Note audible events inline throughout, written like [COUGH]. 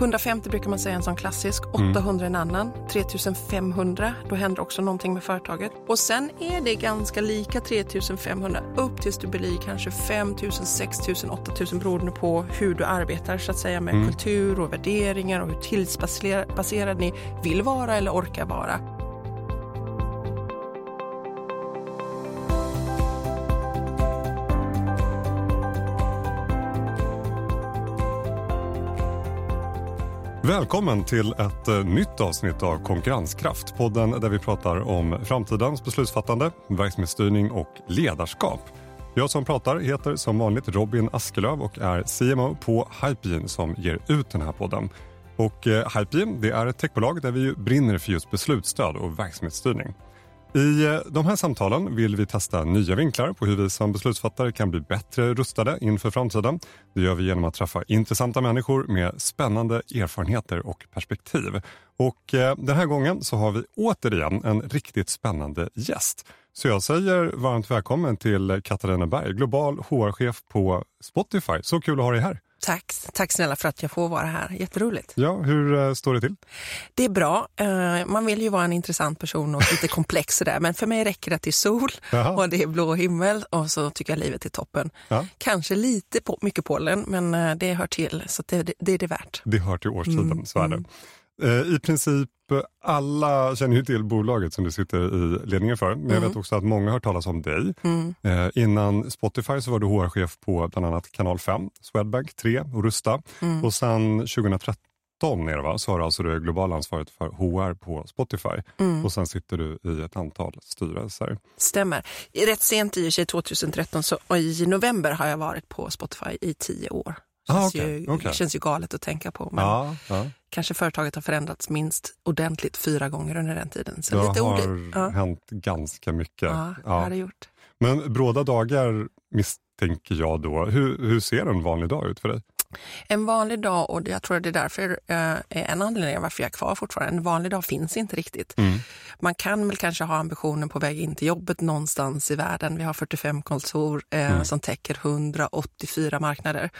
150 brukar man säga en sån klassisk, 800 en annan, 3500, då händer också någonting med företaget. Och sen är det ganska lika 3500 upp tills du blir kanske 5000, 6000, 8000 beroende på hur du arbetar så att säga med kultur och värderingar och hur tillitsbaserad ni vill vara eller orkar vara. Välkommen till ett eh, nytt avsnitt av Konkurrenskraft. Podden där vi pratar om framtidens beslutsfattande, verksamhetsstyrning och ledarskap. Jag som pratar heter som vanligt Robin Askelöv och är CMO på Hypegene som ger ut den här podden. Och eh, Hypegene det är ett techbolag där vi brinner för just beslutsstöd och verksamhetsstyrning. I eh, de här samtalen vill vi testa nya vinklar på hur vi som beslutsfattare kan bli bättre rustade inför framtiden. Det gör vi genom att träffa intressanta människor med spännande erfarenheter och perspektiv. Och eh, den här gången så har vi återigen en riktigt spännande gäst. Så jag säger varmt välkommen till Katarina Berg, global HR-chef på Spotify. Så kul att ha dig här. Tack, tack snälla för att jag får vara här. Jätteroligt. Ja, hur eh, står det till? Det är bra. Eh, man vill ju vara en intressant person och lite komplex sådär. Men för mig räcker det att det är sol Jaha. och det är blå himmel och så tycker jag livet är toppen. Ja. Kanske lite på, mycket Polen, men eh, det hör till. Så det, det, det är det värt. Det hör till årstiden, Mm, så är det. Eh, I princip alla känner ju till bolaget som du sitter i ledningen för. Men jag vet också att många har hört talas om dig. Mm. Eh, innan Spotify så var du HR-chef på bland annat Kanal 5, Swedbank 3 och Rusta. Mm. Och sen 2013 är det va? så har du alltså det globala ansvaret för HR på Spotify. Mm. Och sen sitter du i ett antal styrelser. Stämmer. Rätt sent i och för sig 2013 så, i november har jag varit på Spotify i tio år. Ah, Känns, okej, ju, okej. känns ju galet att tänka på. Men Ja, ja. kanske företaget har förändrats minst ordentligt fyra gånger under den tiden. Så Det lite har ja. hänt ganska mycket. Ja, det har det gjort. Men bråda dagar misstänker jag då. Hur, hur ser en vanlig dag ut för dig? En vanlig dag, och jag tror att det är därför eh, är en anledning varför jag är kvar fortfarande, en vanlig dag finns inte riktigt. Man kan väl kanske ha ambitionen på väg in till jobbet någonstans i världen. Vi har 45 kontor eh, som täcker 184 marknader.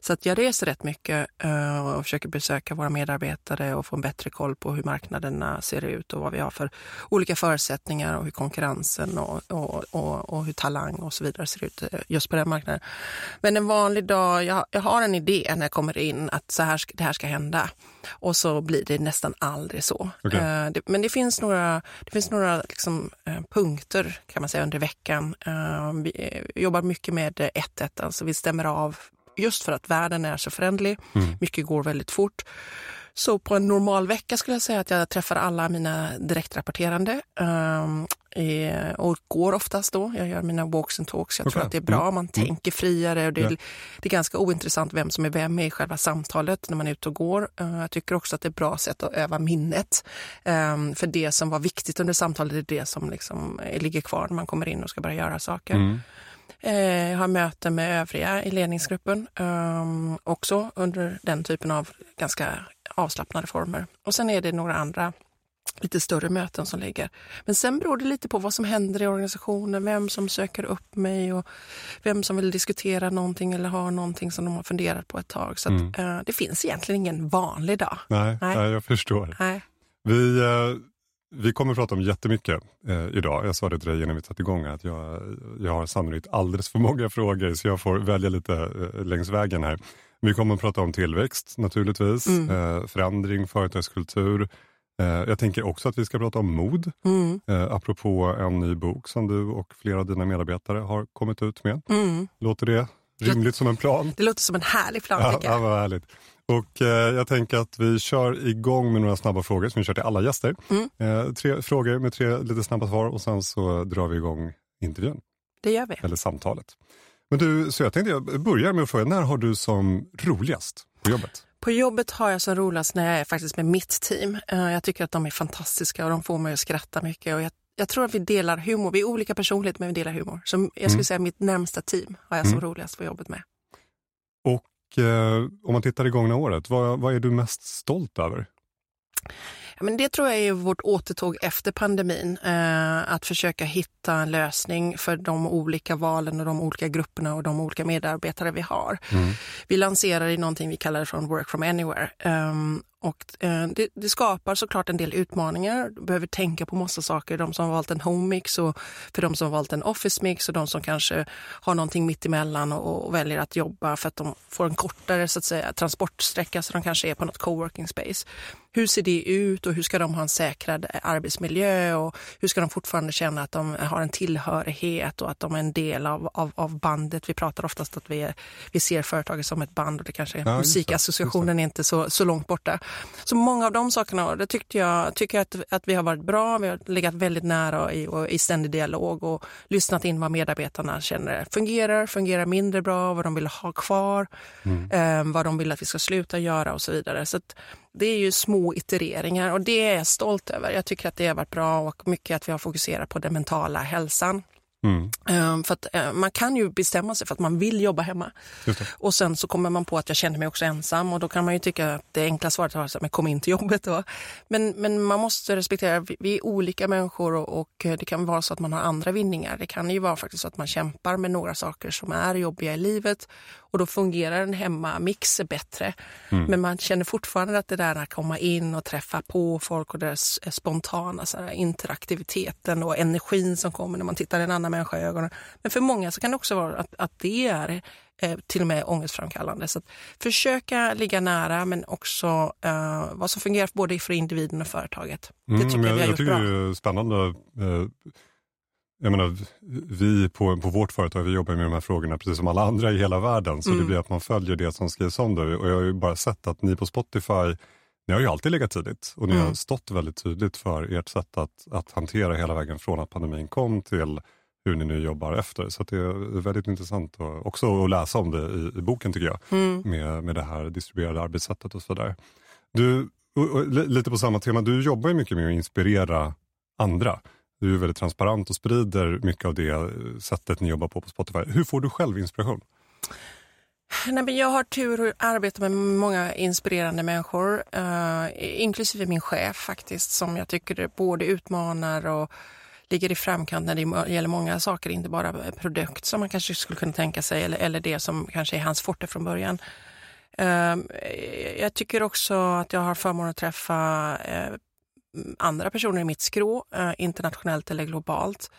Så att jag reser rätt mycket eh, och försöker besöka våra medarbetare och få en bättre koll på hur marknaderna ser ut och vad vi har för olika förutsättningar och hur konkurrensen och, och, och, och hur talang och så vidare ser ut eh, just på den marknaden. Men en vanlig dag, jag, jag har en idé när jag kommer in att så här, det här ska hända. Och så blir det nästan aldrig så. Okej. Eh, det, men det finns några, det finns några liksom, eh, punkter kan man säga under veckan. Eh, vi eh, jobbar mycket med 1-1, alltså vi stämmer av just för att världen är så förändlig. Mycket går väldigt fort. Så på en normal vecka skulle jag säga att jag träffar alla mina direktrapporterande eh, och går oftast då. Jag gör mina walks and talks. Jag tror Okej. att det är bra. Man tänker friare och det är, Ja. det är ganska ointressant vem som är vem i själva samtalet när man är ute och går. Eh, jag tycker också att det är ett bra sätt att öva minnet. Ehm, för det som var viktigt under samtalet är det som liksom eh, ligger kvar när man kommer in och ska börja göra saker. Mm. Eh, Jag har möten med övriga i ledningsgruppen ehm, också under den typen av ganska avslappnade former. Och sen är det några andra lite större möten som ligger. Men sen beror det lite på vad som händer i organisationen, vem som söker upp mig och vem som vill diskutera någonting eller har någonting som de har funderat på ett tag. Så att, eh, det finns egentligen ingen vanlig dag. Nej, Nej. nej. jag förstår. Nej. Vi, eh, vi kommer att prata om jättemycket eh, idag. Jag sa det till dig innan vi satte igång att jag, jag har sannolikt alldeles för många frågor så jag får välja lite eh, längs vägen här. Vi kommer att prata om tillväxt naturligtvis, eh, förändring, företagskultur. Eh, jag tänker också att vi ska prata om mod, Mm, eh, apropå en ny bok som du och flera av dina medarbetare har kommit ut med. mm. Låter det rimligt som en plan? Det låter som en härlig plan Ja, ja, vad härligt. Och eh, jag tänker att vi kör igång med några snabba frågor som vi kör till alla gäster. Mm. Eh, tre frågor med tre lite snabba svar och sen så drar vi igång intervjun, Det gör vi. eller samtalet. Men du, så jag tänkte jag börjar med att fråga, när har du som roligast på jobbet? På jobbet har jag som roligast när jag är faktiskt med mitt team. Eh, Jag tycker att de är fantastiska och de får mig att skratta mycket. Och jag, jag tror att vi delar humor. Vi är olika personligheter men vi delar humor. Så jag skulle Mm. säga mitt närmsta team har jag som roligast på jobbet med. Och eh, om man tittar i gångna året, vad, vad är du mest stolt över? Men det tror jag är vårt återtåg efter pandemin. Eh, att försöka hitta en lösning för de olika valen och de olika grupperna och de olika medarbetare vi har. Mm. Vi lanserar i någonting vi kallar från Work from Anywhere. Um, och eh, det, det, skapar såklart en del utmaningar. Du behöver tänka på massa saker. De som har valt en home mix och för de som har valt en office mix och de som kanske har någonting mitt emellan och, och väljer att jobba för att de får en kortare så att säga, transportsträcka så de kanske är på något coworking space hur ser det ut och hur ska de ha en säkrad arbetsmiljö och hur ska de fortfarande känna att de har en tillhörighet och att de är en del av, av, av bandet. Vi pratar oftast att vi, är, vi ser företaget som ett band och det kanske ja, musikassociationen är inte så, så långt borta. Så många av de sakerna, det tyckte jag, tycker jag att, att vi har varit bra. Vi har legat väldigt nära i, och, i ständig dialog och lyssnat in vad medarbetarna känner fungerar, fungerar mindre bra, vad de vill ha kvar, mm. eh, vad de vill att vi ska sluta göra och så vidare. Så det är ju små itereringar och det är jag stolt över. Jag tycker att det har varit bra och mycket att vi har fokuserat på den mentala hälsan. Mm. Ehm, för att, eh, man kan ju bestämma sig för att man vill jobba hemma. Och sen så kommer man på att jag känner mig också ensam och då kan man ju tycka att det enkla svaret är att kom in till jobbet. Då. Men, men man måste respektera, vi är olika människor och, och, det kan vara så att man har andra vinningar. Det kan ju vara faktiskt så att man kämpar med några saker som är jobbiga i livet och då fungerar en hemmamix bättre. Mm. Men man känner fortfarande att det där att komma in och träffa på folk och deras spontana så här, interaktiviteten och energin som kommer när man tittar en annan människa i ögonen. Men för många så kan det också vara att, att det är eh, till och med ångestframkallande. Så att försöka ligga nära men också eh, vad som fungerar både för individen och företaget. Det tycker mm, jag vi har jag gjort bra. Det är spännande. Eh, jag menar, vi på, på vårt företag vi jobbar med de här frågorna precis som alla andra i hela världen. Så mm. det blir att man följer det som skrivs om det. Och jag har ju bara sett att ni på Spotify, ni har ju alltid legat tidigt och ni mm. har stått väldigt tydligt för ert sätt att, att hantera hela vägen från att pandemin kom till hur ni nu jobbar efter. Så det är väldigt intressant och också att läsa om det i, i boken tycker jag. Mm. Med, med det här distribuerade arbetssättet och sådär. Du, och, och, lite på samma tema, du jobbar ju mycket med att inspirera andra. Du är väldigt transparent och sprider mycket av det sättet ni jobbar på på Spotify. Hur får du själv inspiration? Nej, men jag har tur att arbeta med många inspirerande människor, uh, inklusive min chef faktiskt, som jag tycker både utmanar och ligger i framkant när det gäller många saker, inte bara produkt som man kanske skulle kunna tänka sig eller, eller det som kanske är hans forte från början. Ehm, jag tycker också att jag har förmånen att träffa eh, andra personer i mitt skrå, eh, internationellt eller globalt.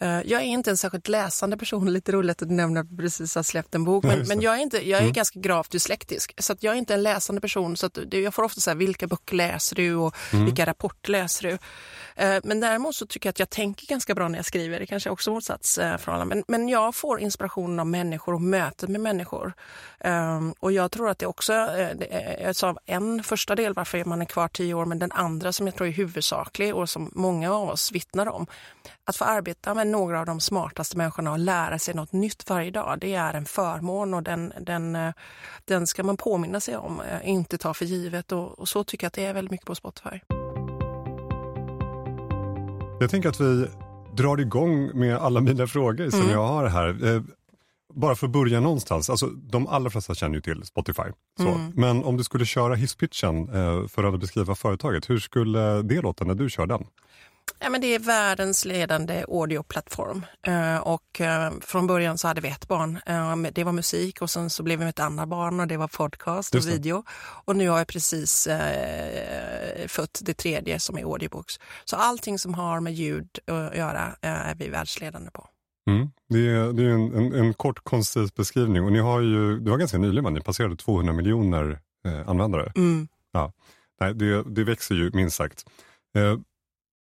Eh, jag är inte en särskilt läsande person, [LAUGHS] lite roligt att du nämner att precis har släppt en bok, men, men jag är, inte, jag är mm. ganska gravt dyslektisk, så jag är inte en läsande person. Så jag får ofta säga vilka böcker läser du och mm. vilka rapporter läser du? Eh, men däremot så tycker jag att jag tänker ganska bra när jag skriver. Det kanske är också motsats eh. Men, men jag får inspiration av människor och möten med människor. Ehm, och jag tror att det också, jag sa en första del varför man är kvar tio år, men den andra som jag tror är huvudsaklig och som många av oss vittnar om. Att få arbeta med några av de smartaste människorna och lära sig något nytt varje dag, det är en förmån och den, den, den ska man påminna sig om, inte ta för givet. Och, och så tycker jag att det är väldigt mycket på Spotify. Jag tänker att vi drar igång med alla mina frågor som mm. jag har här. Eh, bara för att börja någonstans, alltså, de allra flesta känner ju till Spotify. Så. Mm. Men om du skulle köra hisspitchen eh, för att beskriva företaget, hur skulle det låta när du kör den? Ja, men det är världens ledande audioplattform. Eh, och eh, från början så hade vi ett barn. Eh, det var musik och sen så blev vi ett annat barn och det var podcast och video. Och nu har jag precis fött det tredje som är audiobooks. Så allting som har med ljud att göra är vi världsledande på. Mm. Det är, det är en, en, en, kort koncis beskrivning och ni har ju, det var ganska nyligen, ni passerade 200 miljoner eh, användare. Mm. Ja. Nej, det, det växer ju minst sagt. Eh,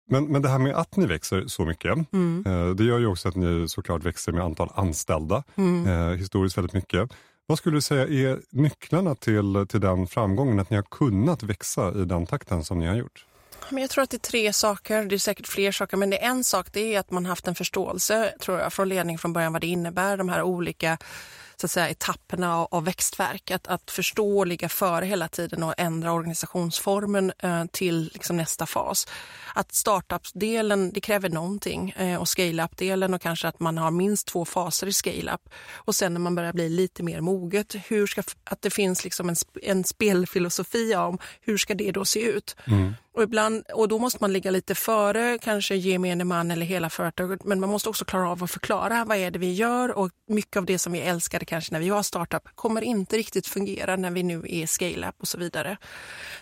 men, men det här med att ni växer så mycket, mm. eh, det gör ju också att ni såklart växer med antal anställda, mm. eh, historiskt väldigt mycket. Vad skulle du säga är nycklarna till, till den framgången, att ni har kunnat växa i den takten som ni har gjort? Men jag tror att det är tre saker, det är säkert fler saker, men det är en sak det är att man haft en förståelse tror jag, från ledning från början vad det innebär, de här olika så att säga, etapperna av, av växtverk. Att, att förstå och ligga före hela tiden och ändra organisationsformen eh, till liksom nästa fas. Att startup-delen, det kräver någonting eh, och scale-up-delen och kanske att man har minst två faser i scale-up. Och sen när man börjar bli lite mer moget, hur ska, att det finns liksom en, en spelfilosofi om hur ska det då se ut. Mm. Och, ibland, och då måste man ligga lite före kanske gemene man eller hela företaget men man måste också klara av att förklara vad är det vi gör och mycket av det som vi älskade kanske när vi var startup kommer inte riktigt fungera när vi nu är scale-up och så vidare.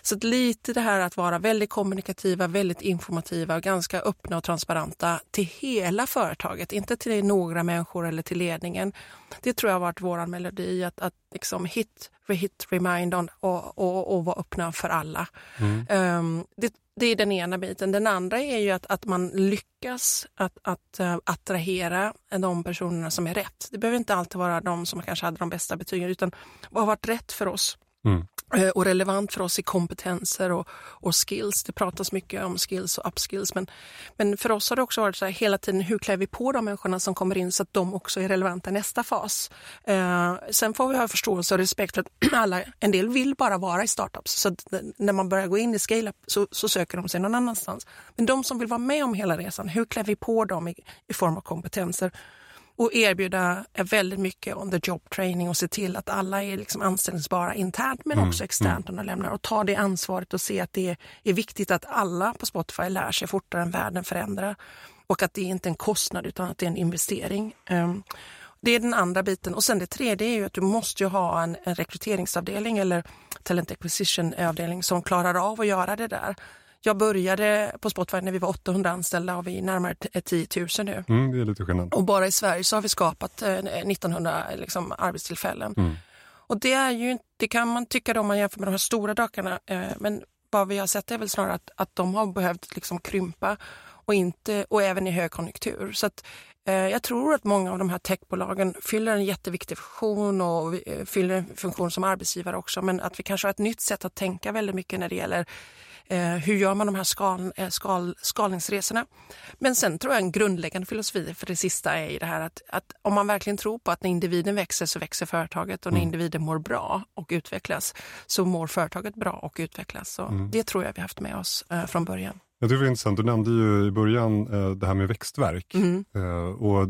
Så lite det här att vara väldigt kommunikativa, väldigt informativa och ganska öppna och transparenta till hela företaget, inte till några människor eller till ledningen. Det tror jag har varit vår melodi, att, att liksom hit, rehit, remind on och, och, och vara öppna för alla. Mm. Um, det, det, är den ena biten. Den andra är ju att, att man lyckas att, att uh, attrahera de personerna som är rätt. Det behöver inte alltid vara de som kanske hade de bästa betygen utan vad har varit rätt för oss? Mm. Eh, och relevant för oss i kompetenser och, och, skills. Det pratas mycket om skills och upskills men, men för oss har det också varit så här hela tiden hur klär vi på de människorna som kommer in så att de också är relevanta i nästa fas. Eh, sen får vi ha förståelse och respekt för att [CLEARS THROAT] alla, en del vill bara vara i startups så när man börjar gå in i scale-up så, så, söker de sig någon annanstans. Men de som vill vara med om hela resan, hur klär vi på dem i, i form av kompetenser? Och erbjuda väldigt mycket on the job training och se till att alla är liksom anställningsbara internt men mm. också externt när de lämnar och ta det ansvaret och se att det är viktigt att alla på Spotify lär sig fortare än världen förändrar och att det inte är en kostnad utan att det är en investering. Um, det är den andra biten. Och sen det tredje är ju att du måste ha en, en rekryteringsavdelning eller talent acquisition avdelning som klarar av att göra det där. Jag började på Spotify när vi var 800 anställda och vi är närmare 10 000 nu. Mm, det är lite skillnad. Och bara i Sverige så har vi skapat 1900 eh, liksom, arbetstillfällen. Mm. Och det är ju det kan man tycka om man jämför med de här stora dagarna. Eh, men vad vi har sett är väl snarare att, att de har behövt liksom krympa och, inte, och även i högkonjunktur. Så att, eh, jag tror att många av de här techbolagen fyller en jätteviktig funktion och fyller en funktion som arbetsgivare också. Men att vi kanske har ett nytt sätt att tänka väldigt mycket när det gäller Eh, hur gör man de här skal, eh, skal, skalningsresorna? Men sen tror jag en grundläggande filosofi för det sista är det här att, att om man verkligen tror på att när individen växer så växer företaget och när mm. individen mår bra och utvecklas så mår företaget bra och utvecklas. Så mm. Det tror jag vi haft med oss eh, från början. Jag tycker det var intressant, du nämnde ju i början eh, det här med växtverk. Mm. Eh, och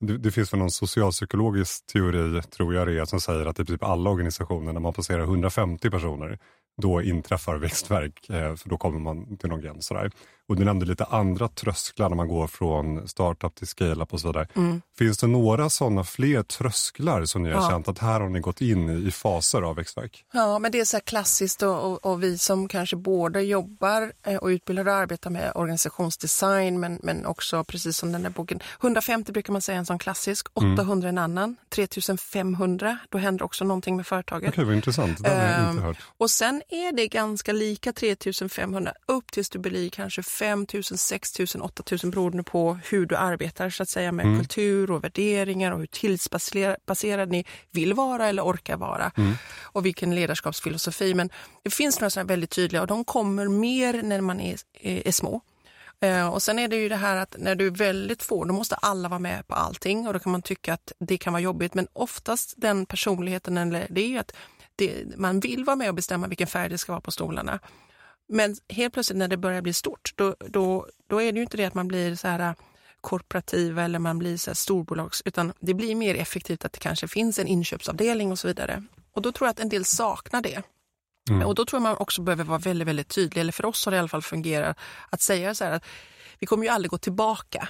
det, det, finns väl någon socialpsykologisk teori, tror jag det är, som säger att i princip alla organisationer, när man passerar 150 personer, då inträffar växtverk, eh, för då kommer man till någon gräns. Sådär. Och du nämnde lite andra trösklar när man går från startup till scale-up och så vidare. Mm. Finns det några sådana fler trösklar som ni har ja. känt att här har ni gått in i, i faser av växtverk? Ja, men det är så klassiskt och, och, och, vi som kanske både jobbar eh, och utbildar och arbetar med organisationsdesign men, men också precis som den där boken. 150 brukar man säga en sån klassisk, 800 mm. en annan, 3500 då händer också någonting med företaget. Okej, vad intressant. Det har jag inte ehm, hört. Och sen är det ganska lika 3500 upp tills du blir kanske 5 000, 6 000, 8 000 beroende på hur du arbetar så att säga med mm. kultur och värderingar och hur tillitsbaserad ni vill vara eller orkar vara mm. och vilken ledarskapsfilosofi. Men det finns några sådana väldigt tydliga och de kommer mer när man är, är, är små. Eh, och sen är det ju det här att när du är väldigt få, då måste alla vara med på allting och då kan man tycka att det kan vara jobbigt. Men oftast den personligheten, det är ju att det, man vill vara med och bestämma vilken färg det ska vara på stolarna. Men helt plötsligt när det börjar bli stort, då, då, då är det ju inte det att man blir så här äh, korporativ eller man blir så här storbolags, utan det blir mer effektivt att det kanske finns en inköpsavdelning och så vidare. Och då tror jag att en del saknar det. Mm. Och då tror jag man också behöver vara väldigt, väldigt tydlig, eller för oss har det i alla fall fungerat, att säga så här att vi kommer ju aldrig gå tillbaka.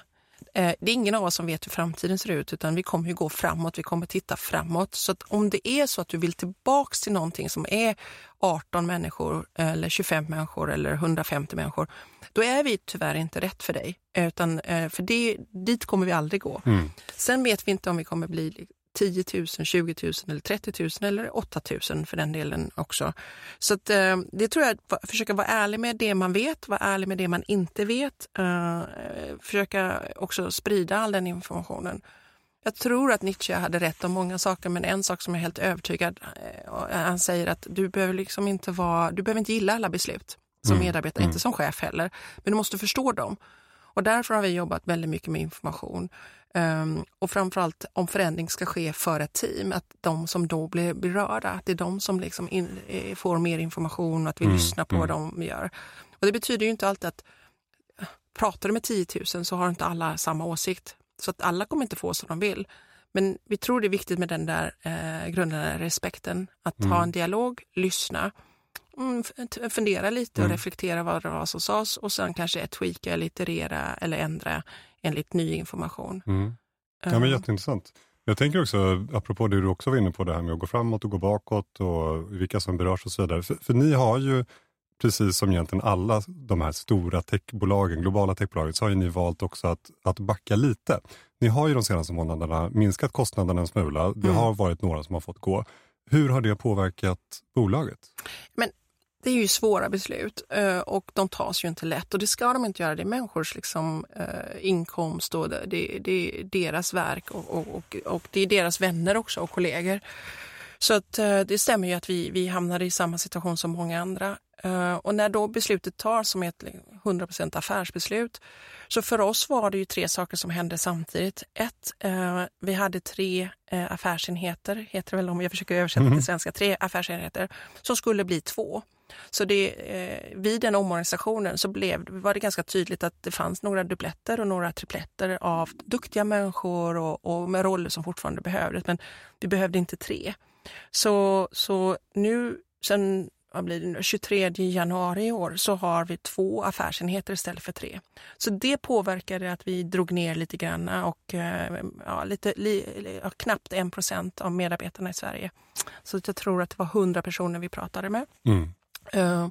Eh, det är ingen av oss som vet hur framtiden ser ut utan vi kommer ju gå framåt, vi kommer titta framåt. Så om det är så att du vill tillbaks till någonting som är 18 människor eller 25 människor eller 150 människor, då är vi tyvärr inte rätt för dig. Utan, eh, för det, dit kommer vi aldrig gå. Mm. Sen vet vi inte om vi kommer bli 10 000, 20 000 eller 30 000 eller 8 000 för den delen också. Så att, eh, det tror jag, att försöka vara ärlig med det man vet, vara ärlig med det man inte vet. Uh, försöka också sprida all den informationen. Jag tror att Nietzsche hade rätt om många saker men en sak som är helt övertygad, uh, han säger att du behöver liksom inte vara, du behöver inte gilla alla beslut som mm. medarbetare, mm. inte som chef heller, men du måste förstå dem. Och därför har vi jobbat väldigt mycket med information. Um, och framförallt om förändring ska ske för ett team, att de som då blir berörda, att det är de som liksom in, eh, får mer information och att vi mm, lyssnar på mm. vad de gör. Och det betyder ju inte alltid att pratar du med 10 000 så har inte alla samma åsikt. Så att alla kommer inte få som de vill. Men vi tror det är viktigt med den där eh, grundläggande respekten. Att mm. ha en dialog, lyssna, mm, fundera lite och mm. reflektera vad det var som sades och sen kanske tweaka eller iterera eller ändra enligt ny information. Mm. Ja, men jätteintressant. Jag tänker också, apropå det du också var inne på, det här med att gå framåt och gå bakåt och vilka som berörs och så vidare. För, för ni har ju, precis som egentligen alla de här stora techbolagen, globala techbolagen, så har ju ni valt också att, att backa lite. Ni har ju de senaste månaderna minskat kostnaderna en smula. Det mm. har varit några som har fått gå. Hur har det påverkat bolaget? Men det är ju svåra beslut eh, och de tas ju inte lätt och det ska de inte göra. Det är människors liksom, eh, inkomst och det, det, är deras verk och, och, och, och, det är deras vänner också och kollegor. Så att, eh, det stämmer ju att vi, vi hamnade i samma situation som många andra. Och när då beslutet tas som ett 100% affärsbeslut så för oss var det ju tre saker som hände samtidigt. Ett, vi hade tre affärsenheter, heter det väl om jag försöker översätta till svenska, tre affärsenheter som skulle bli två. Så det, eh, vid den omorganisationen så blev, var det ganska tydligt att det fanns några dubbletter och några tripletter av duktiga människor och, och med roller som fortfarande behövdes. Men vi behövde inte tre. Så, så nu, sen vad blir det nu, 23 januari i år så har vi två affärsenheter istället för tre. Så det påverkade att vi drog ner lite grann och eh, ja, lite, li, knappt 1 procent av medarbetarna i Sverige. Så jag tror att det var 100 personer vi pratade med. Mm. Uh,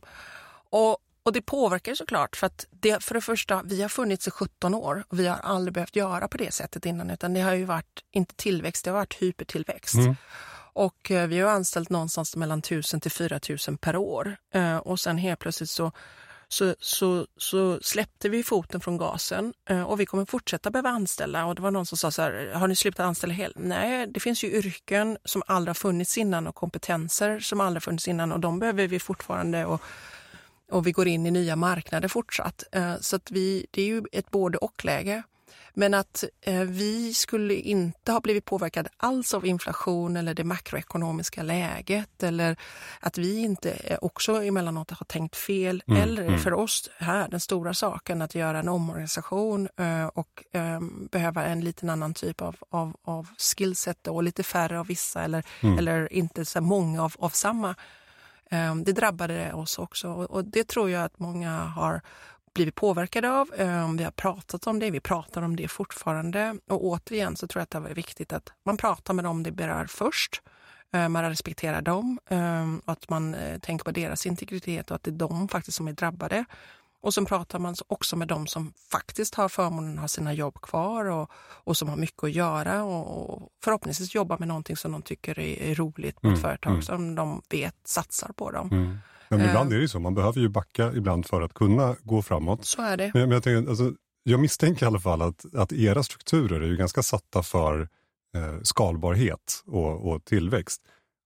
och, och det påverkar såklart för att det, för det första, vi har funnits i 17 år och vi har aldrig behövt göra på det sättet innan utan det har ju varit, inte tillväxt, det har varit hypertillväxt. Mm. Och uh, vi har anställt någonstans mellan 1000 till 4000 per år uh, och sen helt plötsligt så så, så, så släppte vi foten från gasen eh, och vi kommer fortsätta behöva anställa. Och det var någon som sa så här, har ni slutat anställa helt? Nej, det finns ju yrken som aldrig har funnits innan och kompetenser som aldrig funnits innan och de behöver vi fortfarande och, och vi går in i nya marknader fortsatt. Eh, så att vi, det är ju ett både och-läge. Men att eh, vi skulle inte ha blivit påverkade alls av inflation eller det makroekonomiska läget eller att vi inte eh, också emellanåt har tänkt fel. Mm, eller mm. för oss här, den stora saken att göra en omorganisation eh, och eh, behöva en liten annan typ av, av, av skillset och lite färre av vissa eller, mm. eller inte så många av, av samma. Eh, det drabbade oss också och det tror jag att många har blivit påverkade av. Eh, vi har pratat om det, vi pratar om det fortfarande. Och återigen så tror jag att det är viktigt att man pratar med dem det berör först. Eh, man respekterar dem, eh, att man tänker på deras integritet och att det är de faktiskt som är drabbade. Och så pratar man också med dem som faktiskt har förmånen att ha sina jobb kvar och, och som har mycket att göra och, och förhoppningsvis jobba med någonting som de tycker är, är roligt på ett mm, företag mm. som de vet satsar på dem. Mm. Men ibland är det ju så, man behöver ju backa ibland för att kunna gå framåt. Så är det. Men, men jag, tänker, alltså, jag misstänker i alla fall att, att era strukturer är ju ganska satta för eh, skalbarhet och, och tillväxt.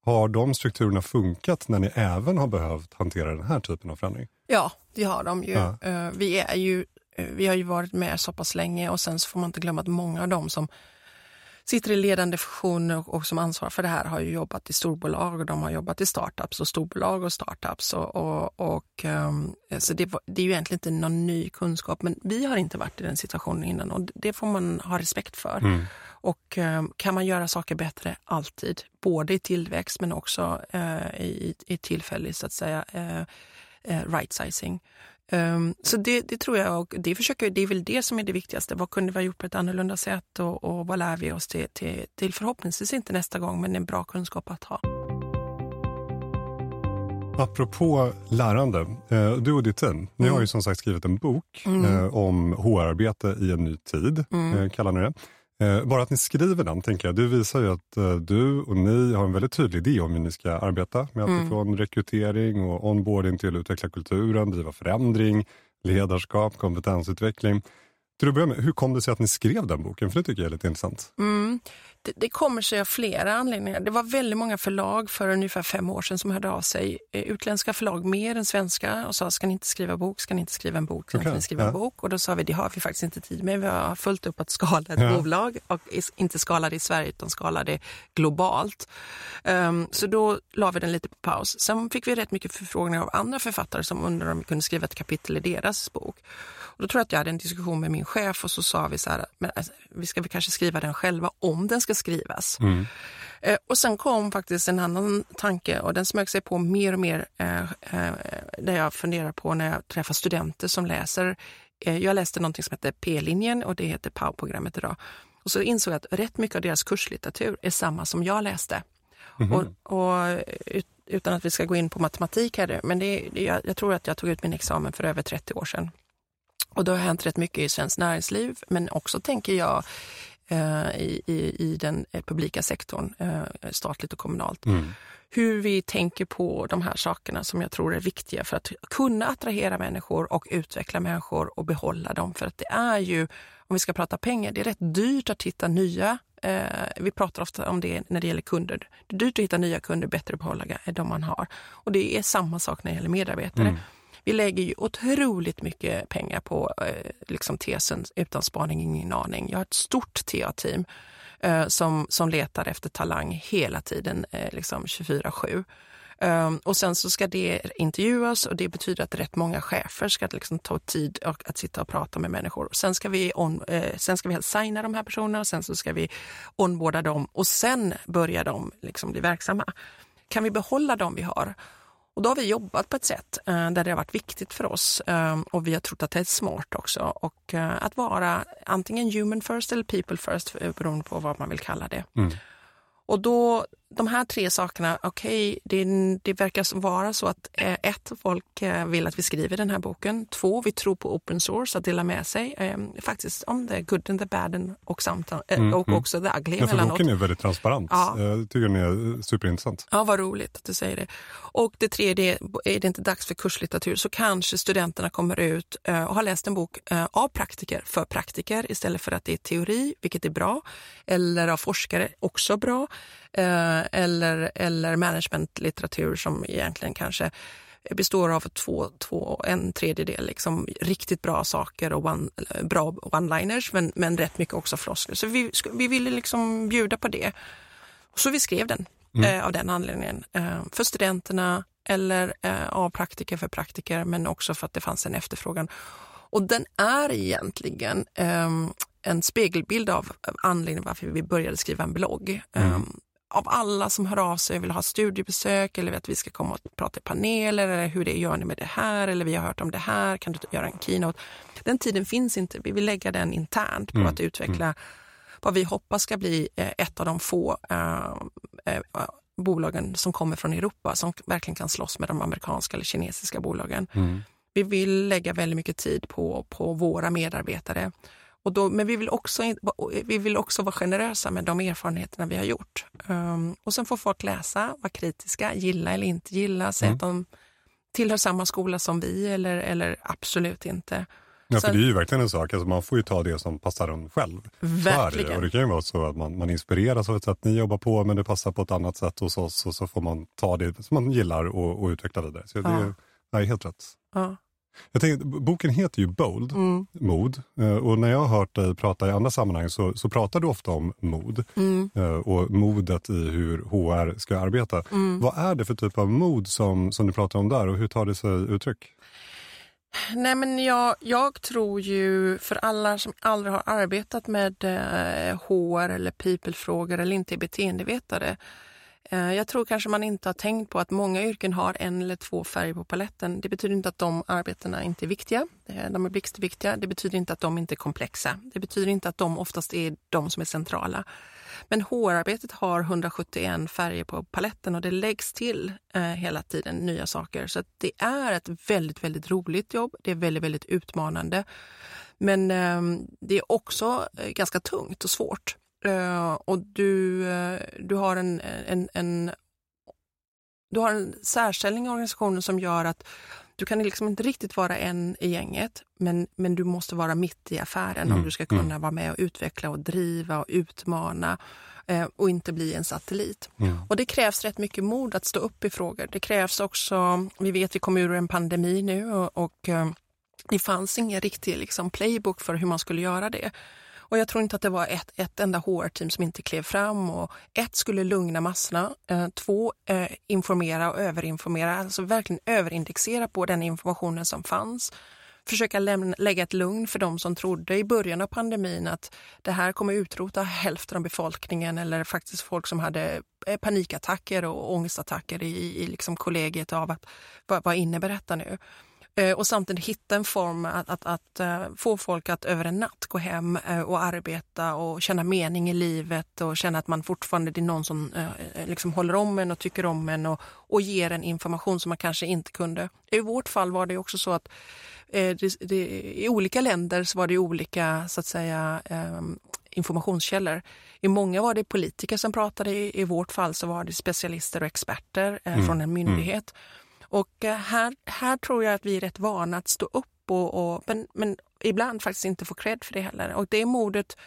Har de strukturerna funkat när ni även har behövt hantera den här typen av förändring? Ja, det har de ju. Ja. Uh, vi, är ju uh, vi har ju varit med så pass länge och sen så får man inte glömma att många av dem som sitter i ledande funktioner och, och som ansvarar för det här har ju jobbat i storbolag och de har jobbat i startups och storbolag och startups. Och, och, och um, så det, det, är ju egentligen inte någon ny kunskap, men vi har inte varit i den situationen innan och det får man ha respekt för. Mm. Och um, kan man göra saker bättre? Alltid. Både i tillväxt men också uh, i, i tillfällig så att säga uh, uh, right sizing. Um, så det, det, tror jag och det, försöker, det är väl det som är det viktigaste. Vad kunde vi ha gjort på ett annorlunda sätt och, och vad lär vi oss till, till, till förhoppningsvis inte nästa gång men en bra kunskap att ha. Apropå lärande, eh, du och ditt team, ni mm. har ju som sagt skrivit en bok mm. Eh, om HR-arbete i en ny tid, mm. Eh, kallar ni det. Eh, bara att ni skriver den, tänker jag, det visar ju att eh, du och ni har en väldigt tydlig idé om hur ni ska arbeta med mm. alltifrån rekrytering och onboarding till att utveckla kulturen, driva förändring, ledarskap, kompetensutveckling. Till att börja med, hur kom det sig att ni skrev den boken? För det tycker jag är lite intressant. Mm. Det, det, kommer sig av flera anledningar. Det var väldigt många förlag för ungefär fem år sedan som hörde av sig. Eh, utländska förlag mer än svenska och sa, ska ni inte skriva bok, ska ni inte skriva en bok, ska okay. ni skriva ja. en bok? Och då sa vi, det har vi faktiskt inte tid med. Vi har fullt upp att skala ett ja. bolag och inte skala det i Sverige utan skala det globalt. Um, så då la vi den lite på paus. Sen fick vi rätt mycket förfrågningar av andra författare som undrade om vi kunde skriva ett kapitel i deras bok. Och då tror jag att jag hade en diskussion med min chef och så sa vi så här, men alltså, vi ska väl kanske skriva den själva om den ska skrivas. Mm. Eh, och sen kom faktiskt en annan tanke och den smög sig på mer och mer eh, eh, där jag funderar på när jag träffar studenter som läser. Eh, jag läste någonting som heter P-linjen och det heter POW-programmet idag. Och så insåg jag att rätt mycket av deras kurslitteratur är samma som jag läste. Mm -hmm. och, och, utan att vi ska gå in på matematik här, men det, det, jag, jag tror att jag tog ut min examen för över 30 år sedan. Och det har hänt rätt mycket i svenskt näringsliv, men också tänker jag eh, i, i, i, den publika sektorn, eh, statligt och kommunalt. Mm. Hur vi tänker på de här sakerna som jag tror är viktiga för att kunna attrahera människor och utveckla människor och behålla dem. För att det är ju, om vi ska prata pengar, det är rätt dyrt att hitta nya Eh, vi pratar ofta om det när det gäller kunder. Det är dyrt att hitta nya kunder, bättre att behålla de man har. Och det är samma sak när det gäller medarbetare. Mm. Vi lägger ju otroligt mycket pengar på eh, liksom tesen utan spaning ingen aning. Jag har ett stort TA-team eh, som, som letar efter talang hela tiden, eh, liksom 24-7. Um, ehm, och sen så ska det intervjuas och det betyder att rätt många chefer ska liksom ta tid och, att sitta och prata med människor. Sen ska vi, on, eh, sen ska vi signa de här personerna och sen så ska vi onboarda dem och sen börjar de liksom bli verksamma. Kan vi behålla dem vi har? Och då har vi jobbat på ett sätt eh, där det har varit viktigt för oss eh, och vi har trott att det är smart också. Och eh, att vara antingen human first eller people first beroende på vad man vill kalla det. Mm. Och då, de här tre sakerna, okej, okay, det, det, verkar vara så att eh, ett, folk eh, vill att vi skriver den här boken. Två, vi tror på open source, att dela med sig eh, faktiskt om the good and the bad och, samt, eh, mm, och mm. också the ugly. Ja, för boken är väldigt transparent. Ja. Jag tycker den är superintressant. Ja, vad roligt att du säger det. Och det tredje, är det inte dags för kurslitteratur så kanske studenterna kommer ut och har läst en bok av praktiker för praktiker istället för att det är teori, vilket är bra, eller av forskare, också bra eller, eller managementlitteratur som egentligen kanske består av två, två, en tredjedel liksom riktigt bra saker och one, bra one-liners men, men rätt mycket också floskler. Så vi, vi ville liksom bjuda på det. Så vi skrev den mm. eh, av den anledningen. Eh, för studenterna eller eh, av praktiker för praktiker men också för att det fanns en efterfrågan. Och den är egentligen um, en spegelbild av anledningen varför vi började skriva en blogg. Mm. Av alla som hör av sig och vill ha studiebesök eller att vi ska komma och prata i paneler eller hur det gör ni med det här eller vi har hört om det här, kan du göra en keynote? Den tiden finns inte. Vi vill lägga den internt på mm. att utveckla mm. vad vi hoppas ska bli eh, ett av de få uh, uh, bolagen som kommer från Europa som verkligen kan slåss med de amerikanska eller kinesiska bolagen. Mm. Vi vill lägga väldigt mycket tid på, på våra medarbetare och då, men vi vill, också, vi vill också vara generösa med de erfarenheterna vi har gjort. Um, och sen får folk läsa, vara kritiska, gilla eller inte gilla, säga mm. att de tillhör samma skola som vi eller, eller absolut inte. Ja, för det är ju verkligen en sak, alltså man får ju ta det som passar en själv. Verkligen. Och det kan ju vara så att man, man inspireras av ett sätt ni jobbar på, men det passar på ett annat sätt hos oss och så får man ta det som man gillar och, och utveckla vidare. Så det, ja. det är helt rätt. Ja. Jag tänkte, boken heter ju Bold, mm. mod. Eh, och när jag har hört dig prata i andra sammanhang så, så pratar du ofta om mod mm. Eh, och modet i hur HR ska arbeta. Mm. Vad är det för typ av mod som, som du pratar om där och hur tar det sig uttryck? Nej men jag, jag tror ju för alla som aldrig har arbetat med eh, HR eller people-frågor eller inte är beteendevetare Eh, Eh, jag tror kanske man inte har tänkt på att många yrken har en eller två färger på paletten. Det betyder inte att de arbetena inte är viktiga. Eh, de är blixtviktiga. Det betyder inte att de inte är komplexa. Det betyder inte att de oftast är de som är centrala. Men HR-arbetet har 171 färger på paletten och det läggs till eh, hela tiden nya saker. Så det är ett väldigt, väldigt roligt jobb. Det är väldigt, väldigt utmanande. Men ehm, det är också ganska tungt och svårt. Uh, och du, uh, du, har en, en, en, du har en särställning i organisationen som gör att Du kan liksom inte riktigt vara en i gänget, men, men du måste vara mitt i affären mm. om du ska kunna mm. vara med och utveckla och driva och utmana eh, och inte bli en satellit. Mm. Och det krävs rätt mycket mod att stå upp i frågor. Det krävs också, vi vet vi kommer ur en pandemi nu och, och eh, det fanns ingen riktig liksom, playbook för hur man skulle göra det. Och jag tror inte att det var ett, ett enda HR-team som inte klev fram. Och ett skulle lugna massorna, eh, två eh, informera och överinformera, alltså verkligen överindexera på den informationen som fanns. Försöka lämna, lägga ett lugn för de som trodde i början av pandemin att det här kommer utrota hälften av befolkningen eller faktiskt folk som hade eh, panikattacker och ångestattacker i, i liksom kollegiet av att vad, vad innebär detta nu? Eh, och samtidigt hitta en form att, att, att, eh, få folk att över en natt gå hem eh, och arbeta och känna mening i livet och känna att man fortfarande det är någon som liksom håller om en och tycker om en och, och ger en information som man kanske inte kunde. I vårt fall var det också så att det, det, i olika länder så var det olika så att säga informationskällor. I många var det politiker som pratade, i, i vårt fall så var det specialister och experter mm. från en myndighet. Mm. Och eh, här, här tror jag att vi är rätt vana att stå upp och, och men, men ibland faktiskt inte få cred för det heller. Och det modet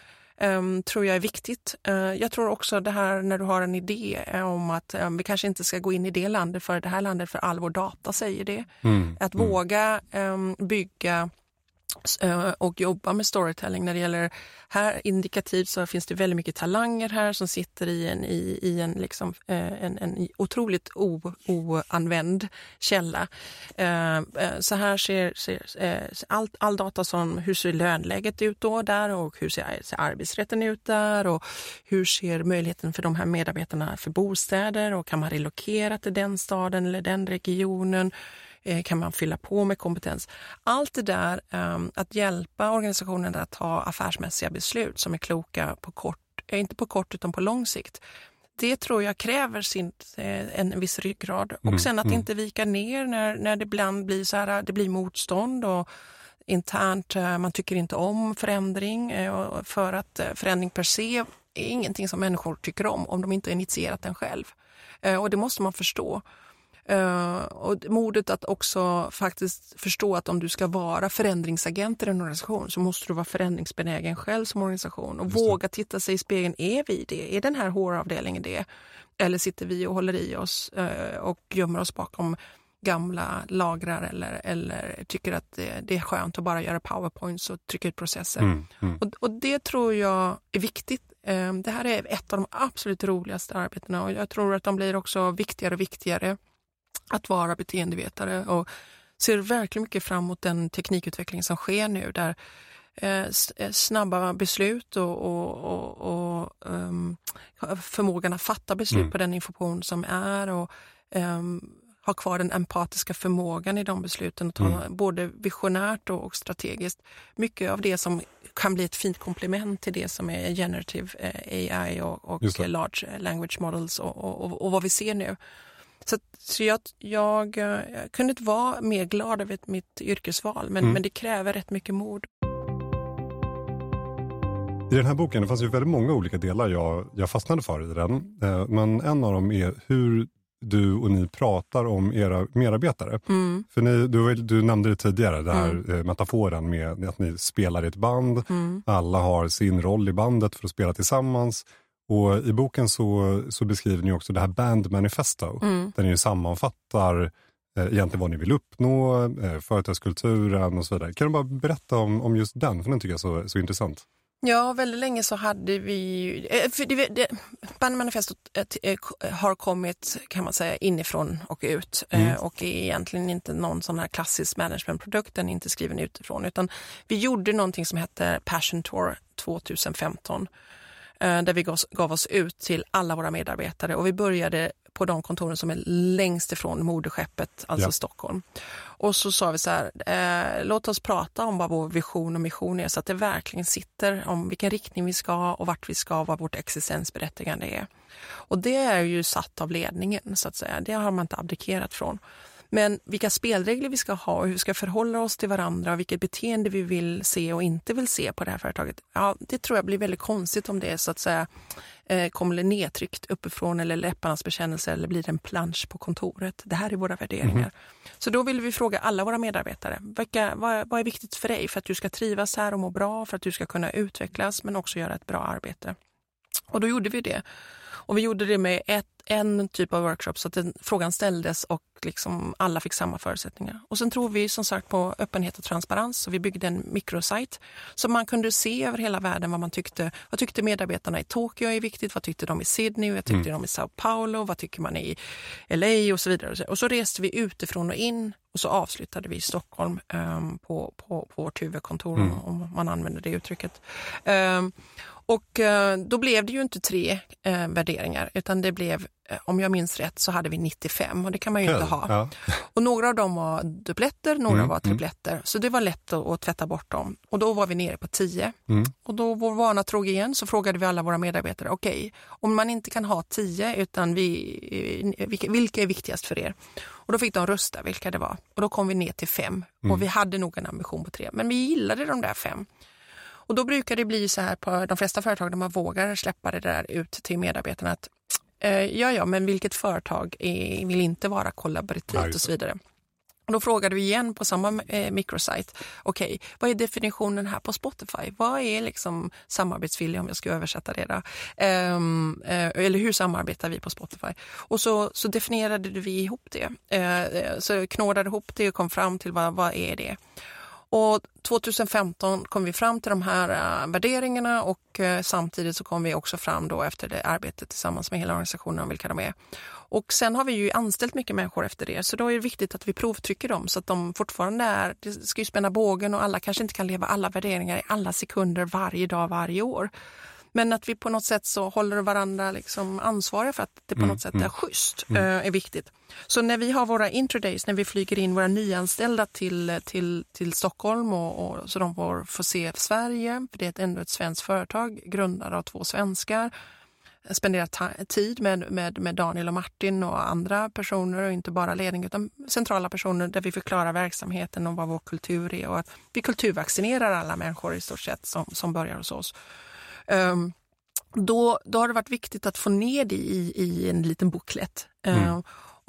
um, tror jag är viktigt. Uh, jag tror också det här när du har en idé om att um, vi kanske inte ska gå in i det landet för det här landet för all vår data säger det. Mm, att mm. våga um, bygga Eh, och jobba med storytelling. När det gäller här indikativt så finns det väldigt mycket talanger här som sitter i en, i, i en, liksom, en, en otroligt o, oanvänd källa. Så här ser, ser all, all data som hur ser lönläget ut då där och hur ser, ser arbetsrätten ut där och hur ser möjligheten för de här medarbetarna för bostäder och kan man relokera till den staden eller den regionen? Eh, kan man fylla på med kompetens? Allt det där, ehm, att hjälpa organisationen att ta affärsmässiga beslut som är kloka på kort, eh, inte på kort utan på lång sikt. Det tror jag kräver sin, eh, en viss ryggrad. Mm, och sen att mm. inte vika ner när, när det ibland blir så här, det blir motstånd och internt, man tycker inte om förändring. För att förändring per se är ingenting som människor tycker om om de inte initierat den själv. Och det måste man förstå. Uh, och modet att också faktiskt förstå att om du ska vara förändringsagent i en organisation så måste du vara förändringsbenägen själv som organisation och våga titta sig i spegeln. Är vi det? Är den här HR-avdelningen det? Eller sitter vi och håller i oss uh, och gömmer oss bakom gamla lagrar eller, eller tycker att det, det, är skönt att bara göra powerpoints och trycka ut processer. Mm, mm. Och, och, det tror jag är viktigt. Uh, det här är ett av de absolut roligaste arbetena och jag tror att de blir också viktigare och viktigare att vara beteendevetare och ser verkligen mycket fram emot den teknikutveckling som sker nu där eh, eh, snabba beslut och, och, och, och um, förmågan att fatta beslut mm. på den information som är och um, ha kvar den empatiska förmågan i de besluten, och ta mm. både visionärt och, strategiskt. Mycket av det som kan bli ett fint komplement till det som är generative eh, AI och, och large language models och, och, och, vad vi ser nu. Så, så jag, jag, jag, kunde inte vara mer glad över mitt yrkesval, men, mm. men det kräver rätt mycket mod. I den här boken det fanns ju väldigt många olika delar jag, jag fastnade för i den. Eh, men en av dem är hur du och ni pratar om era medarbetare. Mm. För ni, du, du nämnde det tidigare, den här mm. Eh, metaforen med att ni spelar i ett band. Mm. Alla har sin roll i bandet för att spela tillsammans. Och I boken så, så beskriver ni också det här Band Manifesto, mm. där ni sammanfattar eh, egentligen vad ni vill uppnå, eh, företagskulturen och så vidare. Kan du bara berätta om, om just den, för den tycker jag är så, så intressant. Ja, väldigt länge så hade vi... Eh, för det, det, Band Manifesto eh, har kommit kan man säga inifrån och ut eh, mm. och är egentligen inte någon sån här klassisk managementprodukt, den är inte skriven utifrån utan vi gjorde någonting som hette Passion Tour 2015 Eh, där vi gav oss ut till alla våra medarbetare och vi började på de kontoren som är längst ifrån moderskeppet, alltså ja. Stockholm. Och så sa vi så här, eh, låt oss prata om vad vår vision och mission är så att det verkligen sitter om vilken riktning vi ska och vart vi ska, vad vårt existensberättigande är. Och det är ju satt av ledningen så att säga, det har man inte abdikerat från. Men vilka spelregler vi ska ha och hur vi ska förhålla oss till varandra och vilket beteende vi vill se och inte vill se på det här företaget. Ja, det tror jag blir väldigt konstigt om det är så att säga Eh, kommer det nedtryckt uppifrån eller läpparnas bekännelse eller blir det en plansch på kontoret? Det här är våra värderingar. Mm. Så då vill vi fråga alla våra medarbetare, vilka, vad, vad är viktigt för dig för att du ska trivas här och må bra, för att du ska kunna utvecklas men också göra ett bra arbete? Och då gjorde vi det. Och vi gjorde det med ett, en typ av workshop så att den, frågan ställdes och liksom alla fick samma förutsättningar. Och sen tror vi som sagt på öppenhet och transparens så vi byggde en mikrosajt så man kunde se över hela världen vad man tyckte. Vad tyckte medarbetarna i Tokyo är viktigt? Vad tyckte de i Sydney? Vad tyckte mm. de i Sao Paulo? Vad tycker man i LA och så vidare. Och så reste vi utifrån och in och så avslutade vi i Stockholm um, på, på, på vårt huvudkontor mm. om man använder det uttrycket. Um, och eh, då blev det ju inte tre eh, värderingar utan det blev, eh, om jag minns rätt, så hade vi 95 och det kan man ju Kul. inte ha. Ja. [LAUGHS] Och några av dem var dubbletter, några mm, var mm. tripletter. Mm. Så det var lätt att, att, tvätta bort dem. Och då var vi nere på 10. Mm. Och då vår vana trogen så frågade vi alla våra medarbetare, okej, okay, om man inte kan ha 10 utan vi, vilka, vilka är viktigast för er? Och då fick de rösta vilka det var. Och då kom vi ner till 5 och mm. vi hade nog en ambition på 3. Men vi gillade de där 5. Och då brukar det bli så här på de flesta företag där man vågar släppa det där ut till medarbetarna att eh, ja, ja, men vilket företag är, vill inte vara kollaborativt och så vidare. Och då frågade vi igen på samma eh, mikrosajt, okej, okay, vad är definitionen här på Spotify? Vad är liksom samarbetsvilja om jag ska översätta det? Då? Um, eh, eller hur samarbetar vi på Spotify? Och så, så definierade vi ihop det. Eh, så knådade ihop det och kom fram till vad, vad är det? Och 2015 kom vi fram till de här eh, värderingarna och eh, samtidigt så kom vi också fram då efter det arbetet tillsammans med hela organisationen om vilka de är. Och sen har vi ju anställt mycket människor efter det så då är det viktigt att vi provtrycker dem så att de fortfarande är, det ska ju spänna bågen och alla kanske inte kan leva alla värderingar i alla sekunder varje dag varje år. Men att vi på något sätt så håller varandra liksom ansvariga för att det på mm, något sätt mm. är schysst mm. Eh, är viktigt. Så när vi har våra introdays, när vi flyger in våra nyanställda till, till, till Stockholm och, och så de får, får se Sverige, för det är ändå ett svenskt företag grundat av två svenskar spendera tid med, med, med Daniel och Martin och andra personer och inte bara ledning utan centrala personer där vi förklarar verksamheten och vad vår kultur är och att vi kulturvaccinerar alla människor i stort sett som, som börjar hos oss. Um, då, då har det varit viktigt att få ner det i, i en liten booklet. Mm. Uh,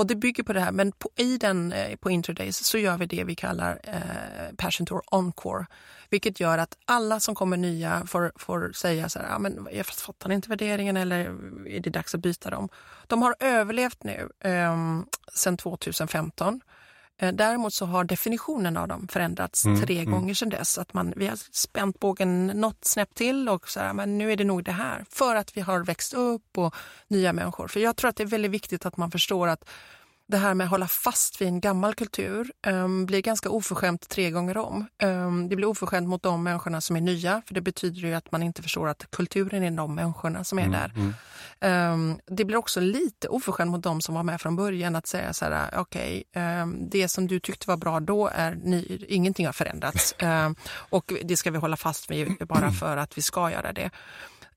och det bygger på det här, men på, i den eh, på Introdays så gör vi det vi kallar eh, Passion Tour Encore. Vilket gör att alla som kommer nya får, får säga så här, ja, men jag fattar inte värderingen eller är det dags att byta dem? De har överlevt nu eh, sedan 2015. Eh, däremot så har definitionen av dem förändrats mm, tre mm. gånger sedan dess. Att man, vi har spänt bågen något snäpp till och så här, men nu är det nog det här. För att vi har växt upp och nya människor. För jag tror att det är väldigt viktigt att man förstår att det här med att hålla fast vid en gammal kultur um, blir ganska oförskämt tre gånger om. Um, det blir oförskämt mot de människorna som är nya, för det betyder ju att man inte förstår att kulturen är de människorna som är mm, där. Mm. Um, det blir också lite oförskämt mot de som var med från början att säga så här, okej, okay, det som du tyckte var bra då är ny, ingenting har förändrats [LAUGHS] och det ska vi hålla fast vid bara för att vi ska göra det.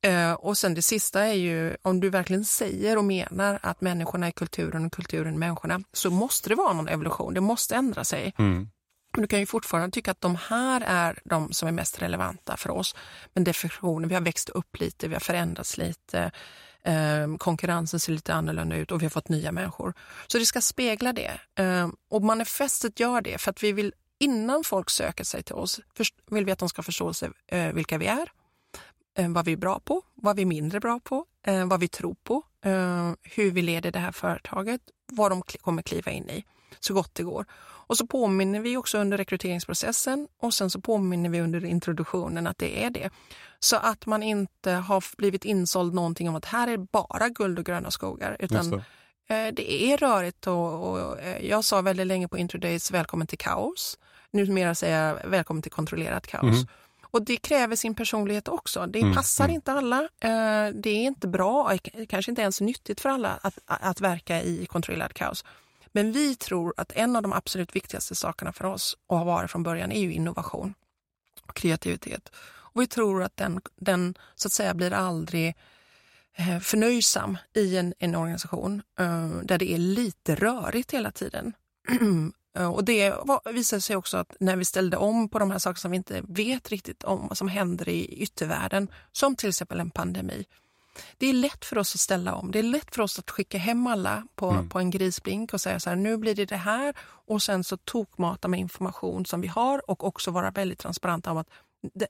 Eh, och sen det sista är ju, om du verkligen säger och menar att människorna är kulturen och kulturen är människorna, så måste det vara någon evolution, det måste ändra sig. Mm. Men du kan ju fortfarande tycka att de här är de som är mest relevanta för oss. Men definitionen, vi har växt upp lite, vi har förändrats lite, eh, konkurrensen ser lite annorlunda ut och vi har fått nya människor. Så det ska spegla det. Eh, och manifestet gör det för att vi vill, innan folk söker sig till oss, vill vi att de ska förstå sig, eh, vilka vi är, vad vi är bra på, vad vi är mindre bra på, eh, vad vi tror på, eh, hur vi leder det här företaget, vad de kommer kliva in i så gott det går. Och så påminner vi också under rekryteringsprocessen och sen så påminner vi under introduktionen att det är det. Så att man inte har blivit insåld någonting om att här är bara guld och gröna skogar utan det. det. är rörigt och, och, jag sa väldigt länge på Introdays välkommen till kaos. Numera säger jag välkommen till kontrollerat kaos. Mm. Och det kräver sin personlighet också. Det mm, passar mm. inte alla. Eh, det är inte bra, kanske inte ens nyttigt för alla att, att verka i kontrollerad kaos. Men vi tror att en av de absolut viktigaste sakerna för oss och har varit från början är ju innovation och kreativitet. Och vi tror att den, den så att säga blir aldrig eh, förnöjsam i en, en organisation eh, där det är lite rörigt hela tiden. [CLEARS THROAT] Eh, och det visade sig också att när vi ställde om på de här sakerna som vi inte vet riktigt om vad som händer i yttervärlden, som till exempel en pandemi, det är lätt för oss att ställa om. Det är lätt för oss att skicka hem alla på, mm. på en grisblink och säga så här, nu blir det det här och sen så tokmata med information som vi har och också vara väldigt transparenta om att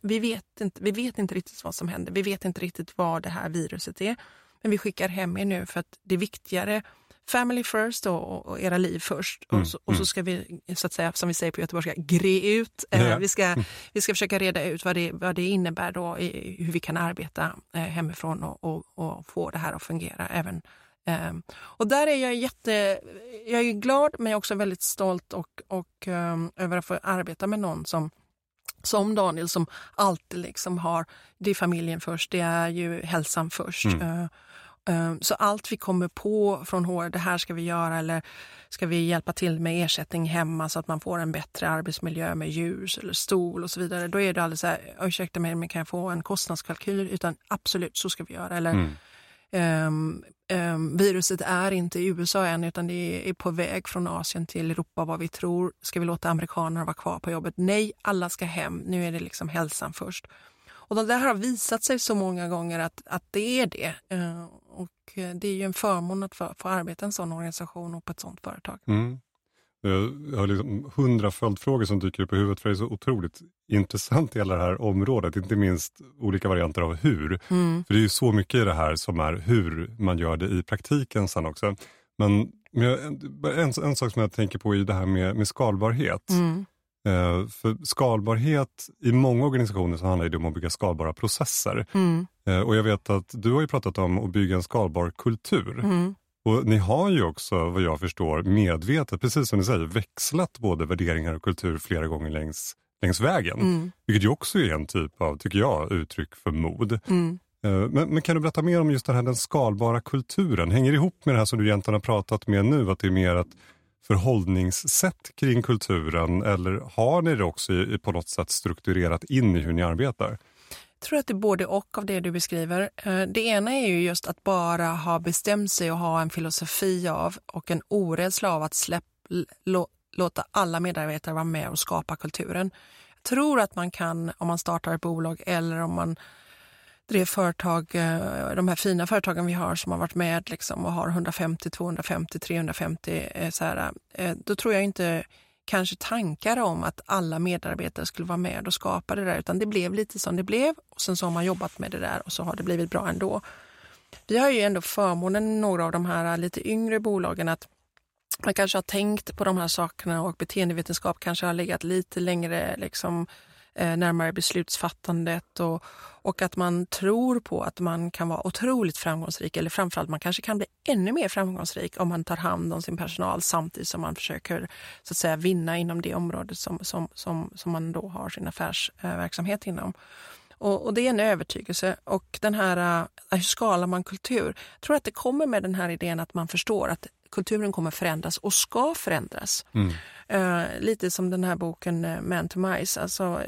vi vet, inte, vi vet inte riktigt vad som händer. Vi vet inte riktigt vad det här viruset är. Men vi skickar hem er nu för att det är viktigare family first och, och era liv först. Mm, och, så, och, så, mm. ska vi, så att säga, som vi säger på göteborgska, gre ut. Eh, vi, ska, mm. vi ska försöka reda ut vad det, vad det innebär då, i, hur vi kan arbeta eh, hemifrån och, och, och, få det här att fungera även eh, och där är jag jätte, jag är glad men jag är också väldigt stolt och, och um, över att få arbeta med någon som som Daniel som alltid liksom har, det är familjen först, det är ju hälsan först. Mm. Uh, så allt vi kommer på från HR, det här ska vi göra eller ska vi hjälpa till med ersättning hemma så att man får en bättre arbetsmiljö med ljus eller stol och så vidare. Då är det alldeles så här, ursäkta mig men kan jag få en kostnadskalkyl? Utan absolut, så ska vi göra. Eller, mm. Um, um, viruset är inte i USA än utan det är på väg från Asien till Europa vad vi tror. Ska vi låta amerikanerna vara kvar på jobbet? Nej, alla ska hem. Nu är det liksom hälsan först. Och det där har visat sig så många gånger att, att det är det. Uh, och det är ju en förmån att få, få arbeta i en sån organisation och på ett sånt företag. Mm. Jag har liksom hundra följdfrågor som dyker upp i huvudet för det är så otroligt intressant i hela det här området. Inte minst olika varianter av hur. Mm. För det är ju så mycket i det här som är hur man gör det i praktiken sen också. Men, en, en sak som jag tänker på är det här med, med skalbarhet. Mm. Eh, för skalbarhet, i många organisationer så handlar det om att bygga skalbara processer. Mm. Eh, och jag vet att du har ju pratat om att bygga en skalbar kultur. Mm. Och Ni har ju också, vad jag förstår, medvetet, precis som ni säger, växlat både värderingar och kultur flera gånger längs, längs vägen. Mm. Vilket ju också är en typ av, tycker jag, uttryck för mod. Mm. Eh, men, men, kan du berätta mer om just den här den skalbara kulturen? Hänger det ihop med det här som du egentligen har pratat med nu, att det är mer ett förhållningssätt kring kulturen eller har ni det också i, på något sätt strukturerat in i hur ni arbetar? Jag tror att det är både och av det du beskriver. Eh, det ena är ju just att bara ha bestämt sig och ha en filosofi av och en orädsla av att släpp, låta alla medarbetare vara med och skapa kulturen. Jag tror att man kan, om man startar ett bolag eller om man drev företag, eh, de här fina företagen vi har som har varit med liksom och har 150, 250, 350, så här, eh, då tror jag inte kanske tankar om att alla medarbetare skulle vara med och skapa det där, utan det blev lite som det blev och sen så har man jobbat med det där och så har det blivit bra ändå. Vi har ju ändå förmånen, några av de här lite yngre bolagen, att man kanske har tänkt på de här sakerna och beteendevetenskap kanske har legat lite längre liksom, eh, närmare beslutsfattandet och, och att man tror på att man kan vara otroligt framgångsrik eller framförallt man kanske kan bli ännu mer framgångsrik om man tar hand om sin personal samtidigt som man försöker så att säga vinna inom det området som, som, som, som man då har sin affärsverksamhet inom. Och, och, det är en övertygelse. Och den här, uh, hur skalar man kultur? Jag tror att det kommer med den här idén att man förstår att kulturen kommer förändras och ska förändras. Mm. Uh, lite som den här boken uh, Man to Mice, alltså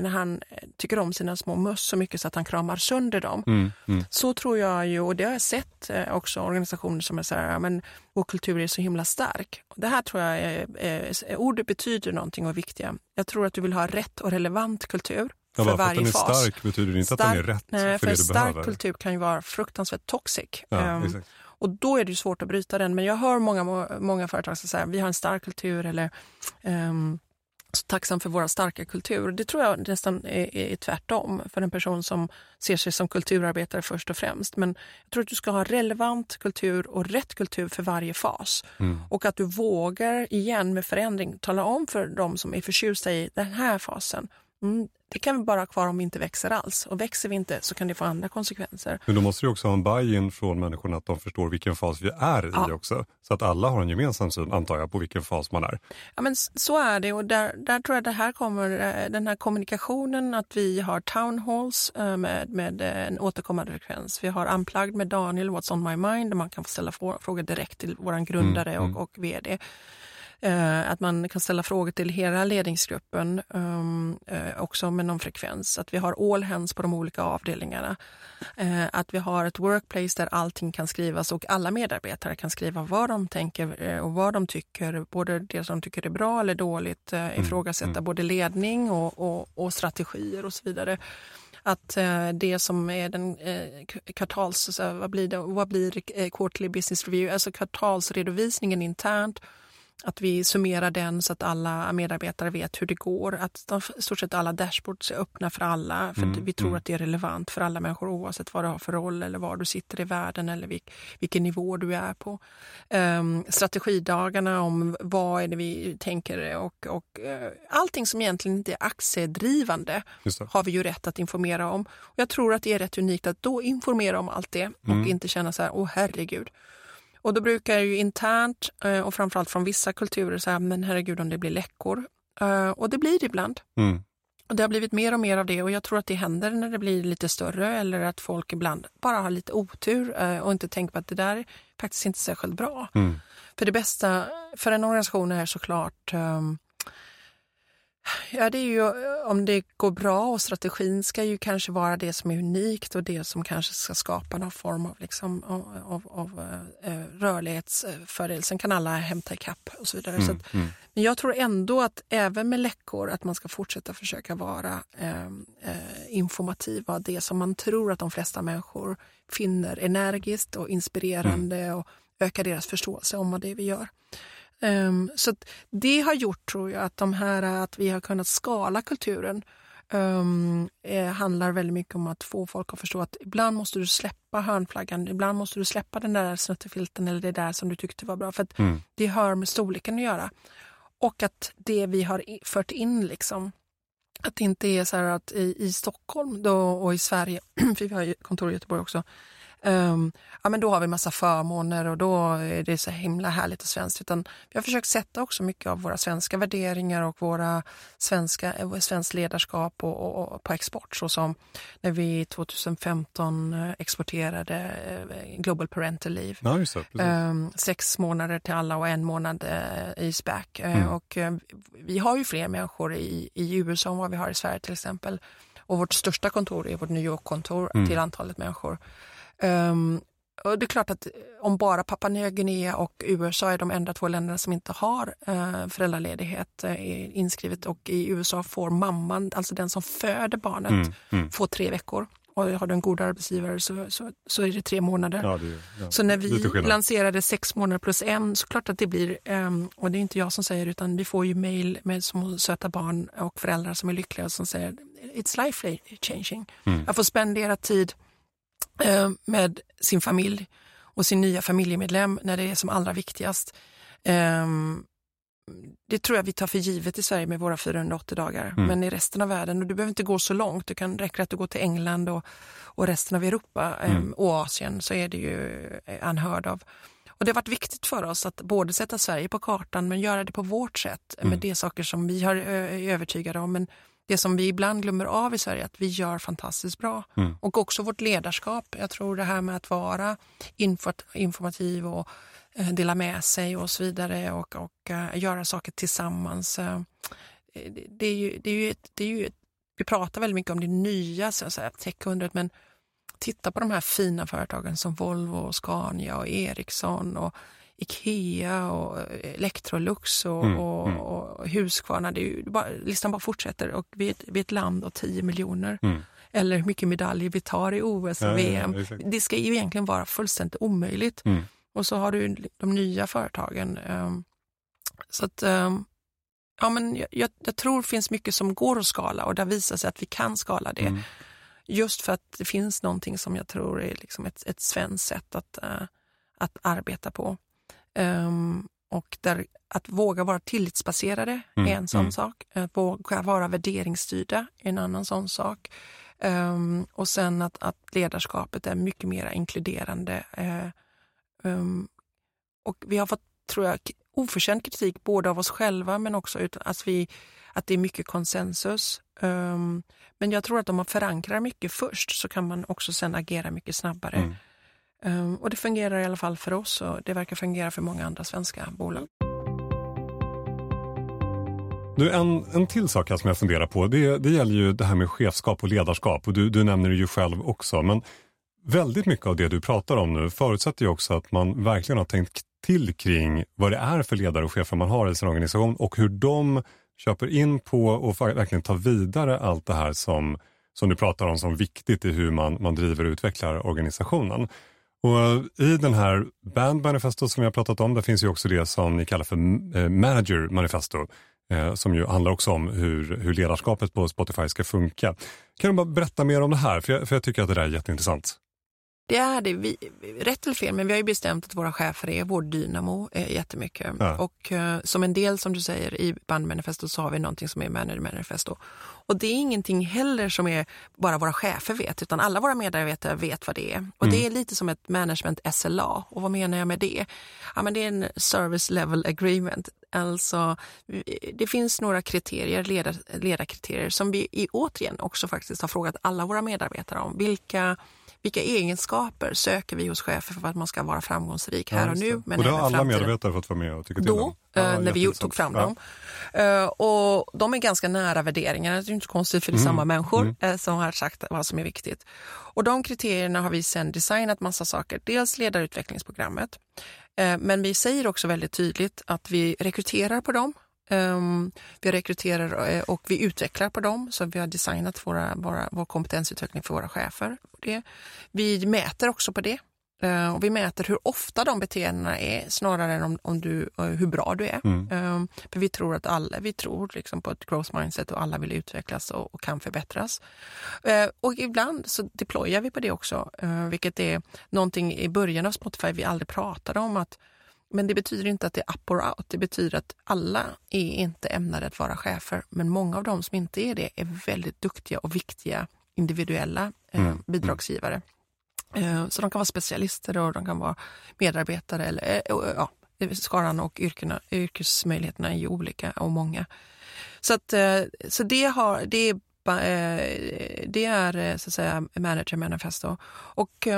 när han tycker om sina små möss så mycket så att han kramar sönder dem. Mm. Mm. Så tror jag ju, och det har jag sett uh, också organisationer som är så här, men vår kultur är så himla stark. Det här tror jag, är, är, ordet betyder någonting och är viktiga. Jag tror att du vill ha rätt och relevant kultur Ja, för varje fas. Att den är stark betyder inte stark, att den är rätt nej, för, för det du stark behöver. kultur kan ju vara fruktansvärt toxic. Ja, um, och då är det svårt att bryta den. Men jag hör många, många företag som säger vi har en stark kultur eller um, så tacksam för våra starka kultur. Det tror jag nästan är, är tvärtom för en person som ser sig som kulturarbetare först och främst. Men jag tror att du ska ha relevant kultur och rätt kultur för varje fas. Mm. Och att du vågar igen med förändring tala om för dem som är förtjusta i den här fasen Mm, det kan vi bara ha kvar om vi inte växer alls. Och växer vi inte så kan det få andra konsekvenser. Men då måste du också ha en buy-in från människorna att de förstår vilken fas vi är i ja. också. Så att alla har en gemensam syn, antar jag, på vilken fas man är. Ja men så är det och där, där tror jag det här kommer, eh, den här kommunikationen att vi har town halls eh, med, med en återkommande frekvens. Vi har unplugged med Daniel, What's on my mind, där man kan få ställa frågor direkt till vår grundare mm, och, mm. och vd. Eh, att man kan ställa frågor till hela ledningsgruppen um, eh, också med någon frekvens. Att vi har all hands på de olika avdelningarna. Eh, att vi har ett workplace där allting kan skrivas och alla medarbetare kan skriva vad de tänker eh, och vad de tycker. Både det som de tycker är bra eller dåligt. Eh, mm, ifrågasätta mm. både ledning och, och, och strategier och så vidare att eh, det som är den eh, kvartals, vad blir det, vad blir eh, quarterly business review, alltså kvartalsredovisningen internt att vi summerar den så att alla medarbetare vet hur det går. Att de, stort sett alla dashboards är öppna för alla. För mm, vi tror mm. att det är relevant för alla människor oavsett vad du har för roll eller var du sitter i världen eller vilk, vilken nivå du är på. Um, strategidagarna om vad är det vi tänker och, och uh, allting som egentligen inte är aktiedrivande har vi ju rätt att informera om. Och jag tror att det är rätt unikt att då informera om allt det och mm. inte känna så här, åh herregud. Och då brukar ju internt eh, och framförallt från vissa kulturer säga, men herregud om det blir läckor. Eh, och det blir det ibland. Mm. Och det har blivit mer och mer av det och jag tror att det händer när det blir lite större eller att folk ibland bara har lite otur eh, och inte tänker på att det där är faktiskt inte särskilt bra. Mm. För det bästa för en organisation är såklart um, Ja, det är ju om det går bra och strategin ska ju kanske vara det som är unikt och det som kanske ska skapa någon form av, liksom, av, av, av uh, rörlighetsfördel. Sen kan alla hämta ikapp och så vidare. Mm, så att, mm. Men jag tror ändå att även med läckor att man ska fortsätta försöka vara uh, uh, informativa. Det som man tror att de flesta människor finner energiskt och inspirerande mm. och ökar deras förståelse om vad det är vi gör. Um, så det har gjort, tror jag, att, de här, att vi har kunnat skala kulturen um, eh, handlar väldigt mycket om att få folk att förstå att ibland måste du släppa hörnflaggan, ibland måste du släppa den där snuttefilten eller det där som du tyckte var bra. För att mm. det har med storleken att göra. Och att det vi har fört in, liksom, att det inte är så att i, i Stockholm då, och i Sverige, [CLEARS THROAT] för vi har kontor i Göteborg också, Um, ja, men då har vi massa förmåner och då är det så himla härligt och svenskt. Utan vi har försökt sätta också mycket av våra svenska värderingar och våra svenska, eh, svenskt ledarskap och, och, och på export. Så som när vi 2015 eh, exporterade eh, Global Parental Leave. Ja, um, sex månader till alla och en månad uh, i SPAC. Mm. och, uh, vi har ju fler människor i, i USA än vad vi har i Sverige till exempel. Och vårt största kontor är vårt New York-kontor mm. till antalet människor. Um, och det är klart att om bara Papua Nya Guinea och USA är de enda två länderna som inte har uh, föräldraledighet uh, inskrivet och i USA får mamman, alltså den som föder barnet, mm, mm. får tre veckor. Och har du en god arbetsgivare så, så, så är det tre månader. Ja, det, ja, så när vi lanserade sex månader plus en, så klart att det blir, um, och det är inte jag som säger utan vi får ju mejl med små söta barn och föräldrar som är lyckliga och som säger It's life changing. Mm. Jag får spendera tid Eh, med sin familj och sin nya familjemedlem när det är som allra viktigast. Ehm, det tror jag vi tar för givet i Sverige med våra 480 dagar. Mm. Men i resten av världen, och du behöver inte gå så långt, du kan räcka att du går till England och, och resten av Europa ehm, mm. och Asien så är det ju anhörd av. Och det har varit viktigt för oss att både sätta Sverige på kartan men göra det på vårt sätt mm. med de saker som vi har är övertygade om. Men det som vi ibland glömmer av i Sverige, att vi gör fantastiskt bra. Mm. Och också vårt ledarskap. Jag tror det här med att vara informativ och eh, dela med sig och så vidare och, och uh, göra saker tillsammans. Uh, det, är ju, det, är ju det är ju vi pratar väldigt mycket om det nya, så att tech-undret, men titta på de här fina företagen som Volvo, Scania och Ericsson och Ikea och Electrolux och, mm, och, mm. och Husqvarna. Det är ju bara, listan bara fortsätter och vi är ett, vi är ett land av 10 miljoner. Mm. Eller hur mycket medaljer vi tar i OS och ja, VM. Ja, det ska ju egentligen vara fullständigt omöjligt. Mm. Och så har du de nya företagen. Um, så att, um, ja, men jag, jag, tror det finns mycket som går att skala och det visar sig att vi kan skala det. Mm. Just för att det finns någonting som jag tror är liksom ett, ett svenskt sätt att, uh, att arbeta på. Um, och där, att våga vara tillitsbaserade mm, är en sån mm. sak. Att våga vara värderingsstyrda är en annan sån sak. Um, och sen att, att ledarskapet är mycket mer inkluderande. Uh, um, och vi har fått, tror jag, oförtjänt kritik både av oss själva men också ut, att, vi, att det är mycket konsensus. Um, men jag tror att om man förankrar mycket först så kan man också sen agera mycket snabbare. Mm. Ehm, och det fungerar i alla fall för oss och det verkar fungera för många andra svenska bolag. Du, en, en till sak här som jag funderar på, det, det gäller ju det här med chefskap och ledarskap och du, du nämner det ju själv också. Men väldigt mycket av det du pratar om nu förutsätter ju också att man verkligen har tänkt till kring vad det är för ledare och chefer man har i sin organisation och hur de köper in på och verkligen tar vidare allt det här som som du pratar om som viktigt i hur man, man driver och utvecklar organisationen. Och I den här Band Manifesto som vi har pratat om, där finns ju också det som ni kallar för eh, Manager Manifesto, eh, som ju handlar också om hur, hur ledarskapet på Spotify ska funka. Kan du bara berätta mer om det här? För jag, för jag tycker att det där är jätteintressant. Det är det. Vi, rätt eller fel, men vi har ju bestämt att våra chefer är vår dynamo eh, jättemycket. Ja. Och eh, som en del, som du säger, i bandmanifesto så har vi någonting som är manager manifesto. Och det är ingenting heller som är bara våra chefer vet, utan alla våra medarbetare vet vad det är. Och mm. det är lite som ett management SLA. Och vad menar jag med det? Ja, men det är en service level agreement. Alltså, det finns några kriterier, ledar, ledarkriterier, som vi i, återigen också faktiskt har frågat alla våra medarbetare om. Vilka vilka egenskaper söker vi hos chefer för att man ska vara framgångsrik här och nu? Men och det har alla medarbetare fått vara med och tycka till Då, ja, eh, när vi tog fram ja. dem. Uh, och de är ganska nära värderingarna, det är inte konstigt för det är mm. samma människor mm. uh, som har sagt vad som är viktigt. Och de kriterierna har vi sen designat massa saker. Dels ledarutvecklingsprogrammet, men vi säger också väldigt tydligt att vi rekryterar på dem. Um, vi rekryterar uh, och vi utvecklar på dem, så vi har designat våra, våra, vår kompetensutveckling för våra chefer. Det. Vi mäter också på det. Uh, och vi mäter hur ofta de beteendena är snarare än om, om du, uh, hur bra du är. Mm. Um, för vi tror att alla, vi tror liksom på ett growth mindset och alla vill utvecklas och, och kan förbättras. och ibland så deployar vi på det också, vilket är någonting i början av Spotify vi aldrig pratade om. att men det betyder inte att det är up or out. Det betyder att alla är inte ämnade att vara chefer. Men många av dem som inte är det är väldigt duktiga och viktiga individuella eh, mm. bidragsgivare. Eh, så de kan vara specialister och de kan vara medarbetare. Eller, eh, ja, skaran och yrkena, yrkesmöjligheterna är ju olika och många. Så, att, eh, så det, har, det är eh, det är eh, så att säga manager manifesto. Och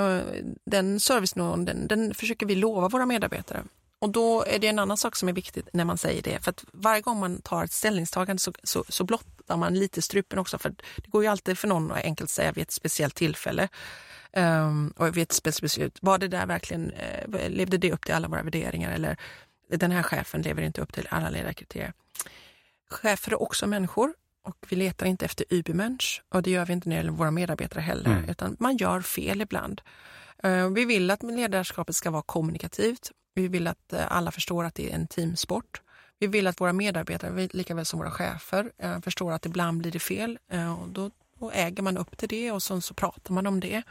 den servicenivån den, den försöker vi lova våra medarbetare. Och då är det en annan sak som är viktigt när man säger det. För att varje gång man tar ett ställningstagande så, så, så blottar man lite strupen också. För det går ju alltid för någon att enkelt säga vid ett speciellt tillfälle. Um, och vid ett speciellt beslut. Var det där verkligen, uh, levde det upp till alla våra värderingar? Eller den här chefen lever inte upp till alla ledarkriterier. Chefer är också människor och vi letar inte efter Übermensch och det gör vi inte när det gäller våra medarbetare heller. Mm. Utan man gör fel ibland. Uh, vi vill att ledarskapet ska vara kommunikativt vi vill att eh, alla förstår att det är en teamsport. Vi vill att våra medarbetare, lika väl som våra chefer, eh, förstår att ibland blir det fel. Eh, och då, då äger man upp till det och så, så pratar man om det.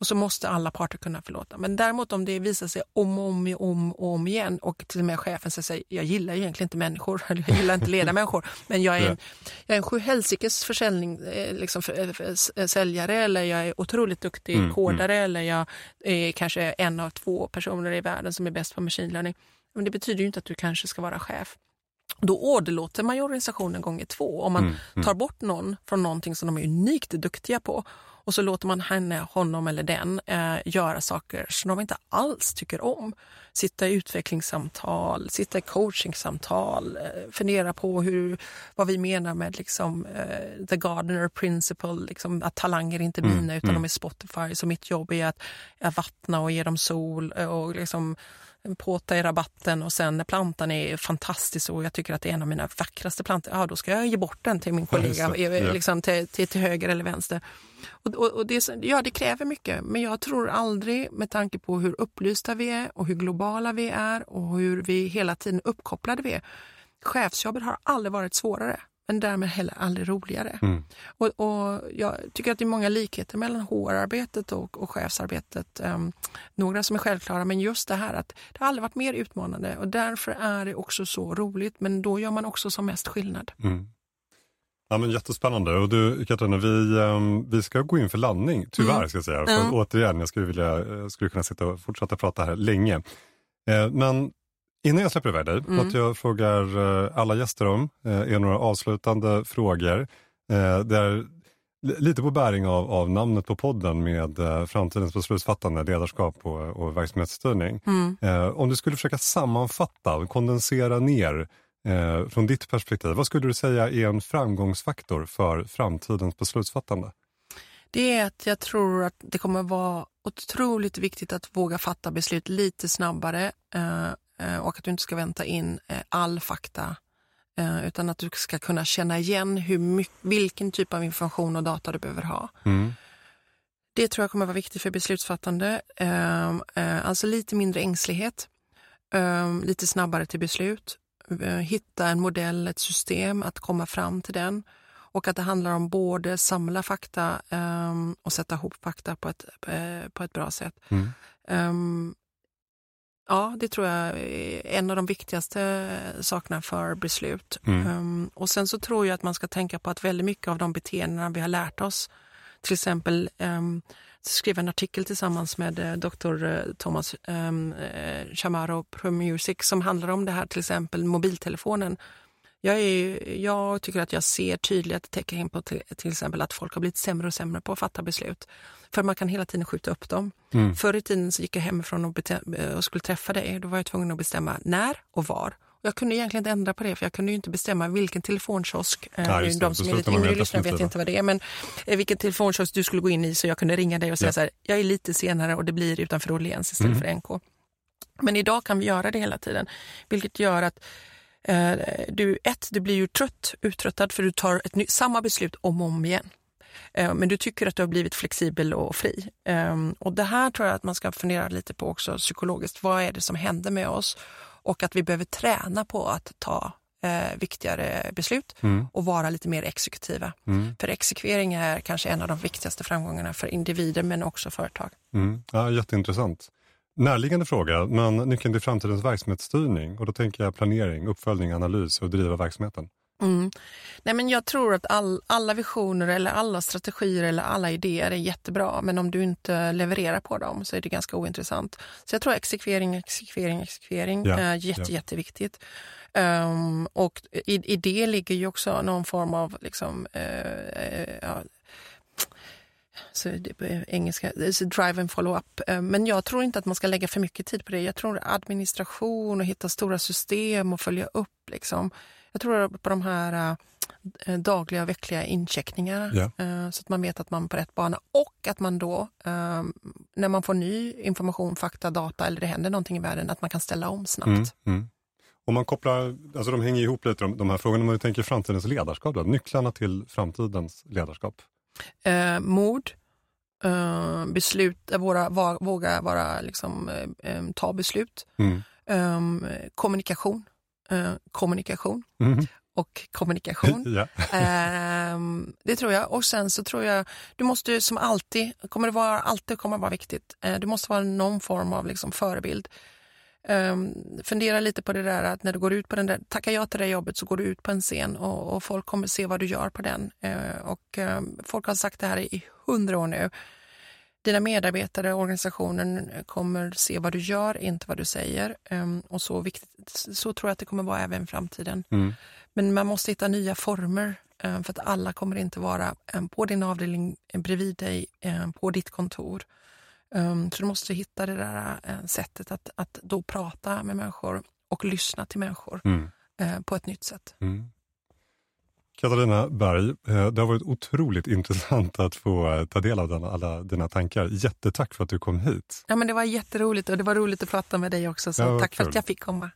Och så måste alla parter kunna förlåta. Men däremot om det visar sig om och om, om, och om igen och till och med chefen säger jag gillar egentligen inte människor, [LAUGHS] eller jag gillar inte leda människor, men jag är en, jag är en sjuhelsikes försäljning, liksom för, för, säljare eller jag är otroligt duktig mm, kodare mm. eller jag är kanske en av två personer i världen som är bäst på machine learning. Men det betyder ju inte att du kanske ska vara chef. Då åderlåter man ju organisationen gånger två om man mm, mm. tar bort någon från någonting som de är unikt duktiga på och så låter man henne, honom eller den eh, göra saker som de inte alls tycker om. Sitta i utvecklingssamtal, sitta i coachingsamtal, eh, fundera på hur, vad vi menar med liksom, eh, the gardener principle, liksom, att talanger inte är mm, mina mm, utan mm. de är Spotify. Så mitt jobb är att, att vattna och ge dem sol och liksom, påta i rabatten och sen när plantan är fantastisk och jag tycker att det är en av mina vackraste plantor, ja då ska jag ge bort den till min kollega, ja, liksom till, till, till, höger eller vänster. Och, och, och, det, ja, det kräver mycket, men jag tror aldrig med tanke på hur upplysta vi är och hur globala vi är och hur vi hela tiden uppkopplade vi är. Chefsjobbet har aldrig varit svårare men därmed heller aldrig roligare. Mm. Och, och, jag tycker att det är många likheter mellan HR-arbetet och, och chefsarbetet. Um, några som är självklara, men just det här att det har aldrig varit mer utmanande och därför är det också så roligt. Men då gör man också som mest skillnad. Mm. Ja, men jättespännande. Och du, Katarina, vi, um, vi ska gå in för landning, tyvärr. Mm. ska jag säga. För, mm. Återigen, jag skulle, vilja, jag skulle kunna sitta och fortsätta prata här länge. Eh, men Innan jag släpper iväg dig, mm. något jag frågar eh, alla gäster om eh, är några avslutande frågor. Eh, det är lite på bäring av, av namnet på podden med framtidens beslutsfattande, ledarskap och, och verksamhetsstyrning. Mm. Om du skulle försöka sammanfatta, kondensera ner från ditt perspektiv, vad skulle du säga är en framgångsfaktor för framtidens beslutsfattande? Det är att jag tror att det kommer vara otroligt viktigt att våga fatta beslut lite snabbare Eh, och att du inte ska vänta in eh, all fakta eh, utan att du ska kunna känna igen hur mycket, vilken typ av information och data du behöver ha. Mm. Det tror jag kommer vara viktigt för beslutsfattande. Ehm, eh, alltså lite mindre ängslighet, ehm, lite snabbare till beslut, eh, hitta en modell, ett system, att komma fram till den. Och att det handlar om både samla fakta um, och sätta ihop fakta på ett, på ett bra sätt. Mm. Ja, det tror jag är en av de viktigaste sakerna för beslut. Mm. Um, och sen så tror jag att man ska tänka på att väldigt mycket av de beteendena vi har lärt oss, till exempel um, skrev en artikel tillsammans med eh, Dr. Eh, Thomas um, Chamaro Pro Music som handlar om det här, till exempel mobiltelefonen jag, är, jag tycker att jag ser tydliga tecken på till, till, exempel att folk har blivit sämre och sämre på att fatta beslut. För man kan hela tiden skjuta upp dem. Mm. Förr i tiden så gick jag hemifrån och, och skulle träffa dig. Då var jag tvungen att bestämma när och var. Jag kunde egentligen inte ändra på det för jag kunde ju inte bestämma vilken telefonkiosk, ja, eh, de som är lite yngre lyssnare vet inte vad det är, men eh, vilken telefonkiosk du skulle gå in i så jag kunde ringa dig och säga ja. så här, jag är lite senare och det blir utanför Åhléns istället mm. för NK. Men idag kan vi göra det hela tiden, vilket gör att du, ett, du blir ju trött, uttröttad för du tar ett samma beslut om och om igen. Eh, men du tycker att du har blivit flexibel och fri. Ehm, och det här tror jag att man ska fundera lite på också psykologiskt. Vad är det som händer med oss? Och att vi behöver träna på att ta eh, viktigare beslut mm. och vara lite mer exekutiva. Mm. För exekvering är kanske en av de viktigaste framgångarna för individer men också företag. Mm. Ja, jätteintressant. Närliggande fråga, men nyckeln till framtidens verksamhetsstyrning och då tänker jag planering, uppföljning, analys och driva verksamheten. Mm. Nej, men jag tror att all, alla visioner eller alla strategier eller alla idéer är jättebra men om du inte levererar på dem så är det ganska ointressant. Så jag tror exekvering, exekvering, exekvering ja, är jätte, ja. jätteviktigt. Um, och i, i det ligger ju också någon form av liksom, uh, uh, på engelska, så drive and follow up. Eh, men jag tror inte att man ska lägga för mycket tid på det. Jag tror administration och hitta stora system och följa upp. Liksom. Jag tror på de här dagliga och veckliga incheckningarna äh, så att man vet att man är på rätt bana och att man då äh, när man får ny information, fakta, data eller det händer någonting i världen att man kan ställa om snabbt. Mm, mm. Om man kopplar, alltså de hänger ihop lite de, de här frågorna, om man tänker framtidens ledarskap, då, nycklarna till framtidens ledarskap? Eh, mod, eh, beslut, våra, va, våga vara, liksom, eh, ta beslut, mm. Ehm, kommunikation, eh, kommunikation mm. och kommunikation. [LAUGHS] ja. Det tror jag. Och sen så tror jag, du måste som alltid, kommer det vara, alltid kommer vara viktigt, eh, du måste vara någon form av liksom, förebild. Um, fundera lite på det där att när du går ut på den där, tackar jag till det jobbet så går du ut på en scen och, och folk kommer se vad du gör på den. Uh, och um, folk har sagt det här i hundra år nu. Dina medarbetare och organisationen kommer se vad du gör, inte vad du säger. Um, och så, viktigt, så tror jag att det kommer vara även i framtiden. Mm. Men man måste hitta nya former för att alla kommer inte vara på din avdelning bredvid dig, på ditt kontor. Um, så du måste hitta det där uh, sättet att, att då prata med människor och lyssna till människor mm. uh, på ett nytt sätt. Mm. Katarina Berg, eh, det har varit otroligt [LAUGHS] intressant att få ta del av den, alla dina tankar. Jättetack för att du kom hit. Ja, men det var jätteroligt och det var roligt att prata med dig också. Så ja, tack kul. för att jag fick komma.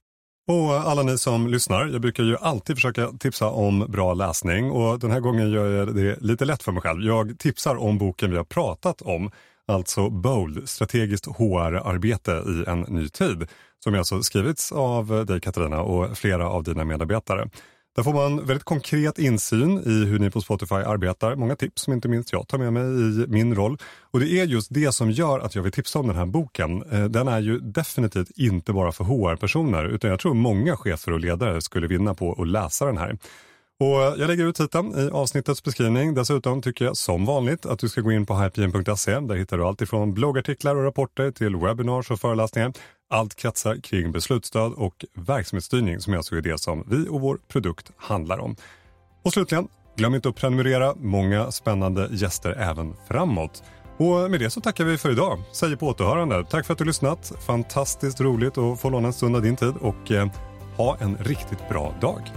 Och alla ni som lyssnar, jag brukar ju alltid försöka tipsa om bra läsning och den här gången gör jag det lite lätt för mig själv. Jag tipsar om boken vi har pratat om alltså Bold, strategiskt HR-arbete i en ny tid, som alltså skrivits av dig Katarina och flera av dina medarbetare. Där får man väldigt konkret insyn i hur ni på Spotify arbetar. Många tips som inte minst jag tar med mig i min roll. Och det är just det som gör att jag vill tipsa om den här boken. Eh, den är ju definitivt inte bara för HR-personer utan jag tror många chefer och ledare skulle vinna på att läsa den här. Och jag lägger ut titeln i avsnittets beskrivning. Dessutom tycker jag som vanligt att du ska gå in på hypegen.se. Där hittar du allt ifrån bloggartiklar och rapporter till webinars och föreläsningar. Allt kretsar kring beslutsstöd och verksamhetsstyrning som alltså är det som vi och vår produkt handlar om. Och slutligen, glöm inte att prenumerera. Många spännande gäster även framåt. Och med det så tackar vi för idag. Säger på återhörande. Tack för att du lyssnat. Fantastiskt roligt att få låna en stund av din tid och eh, ha en riktigt bra dag.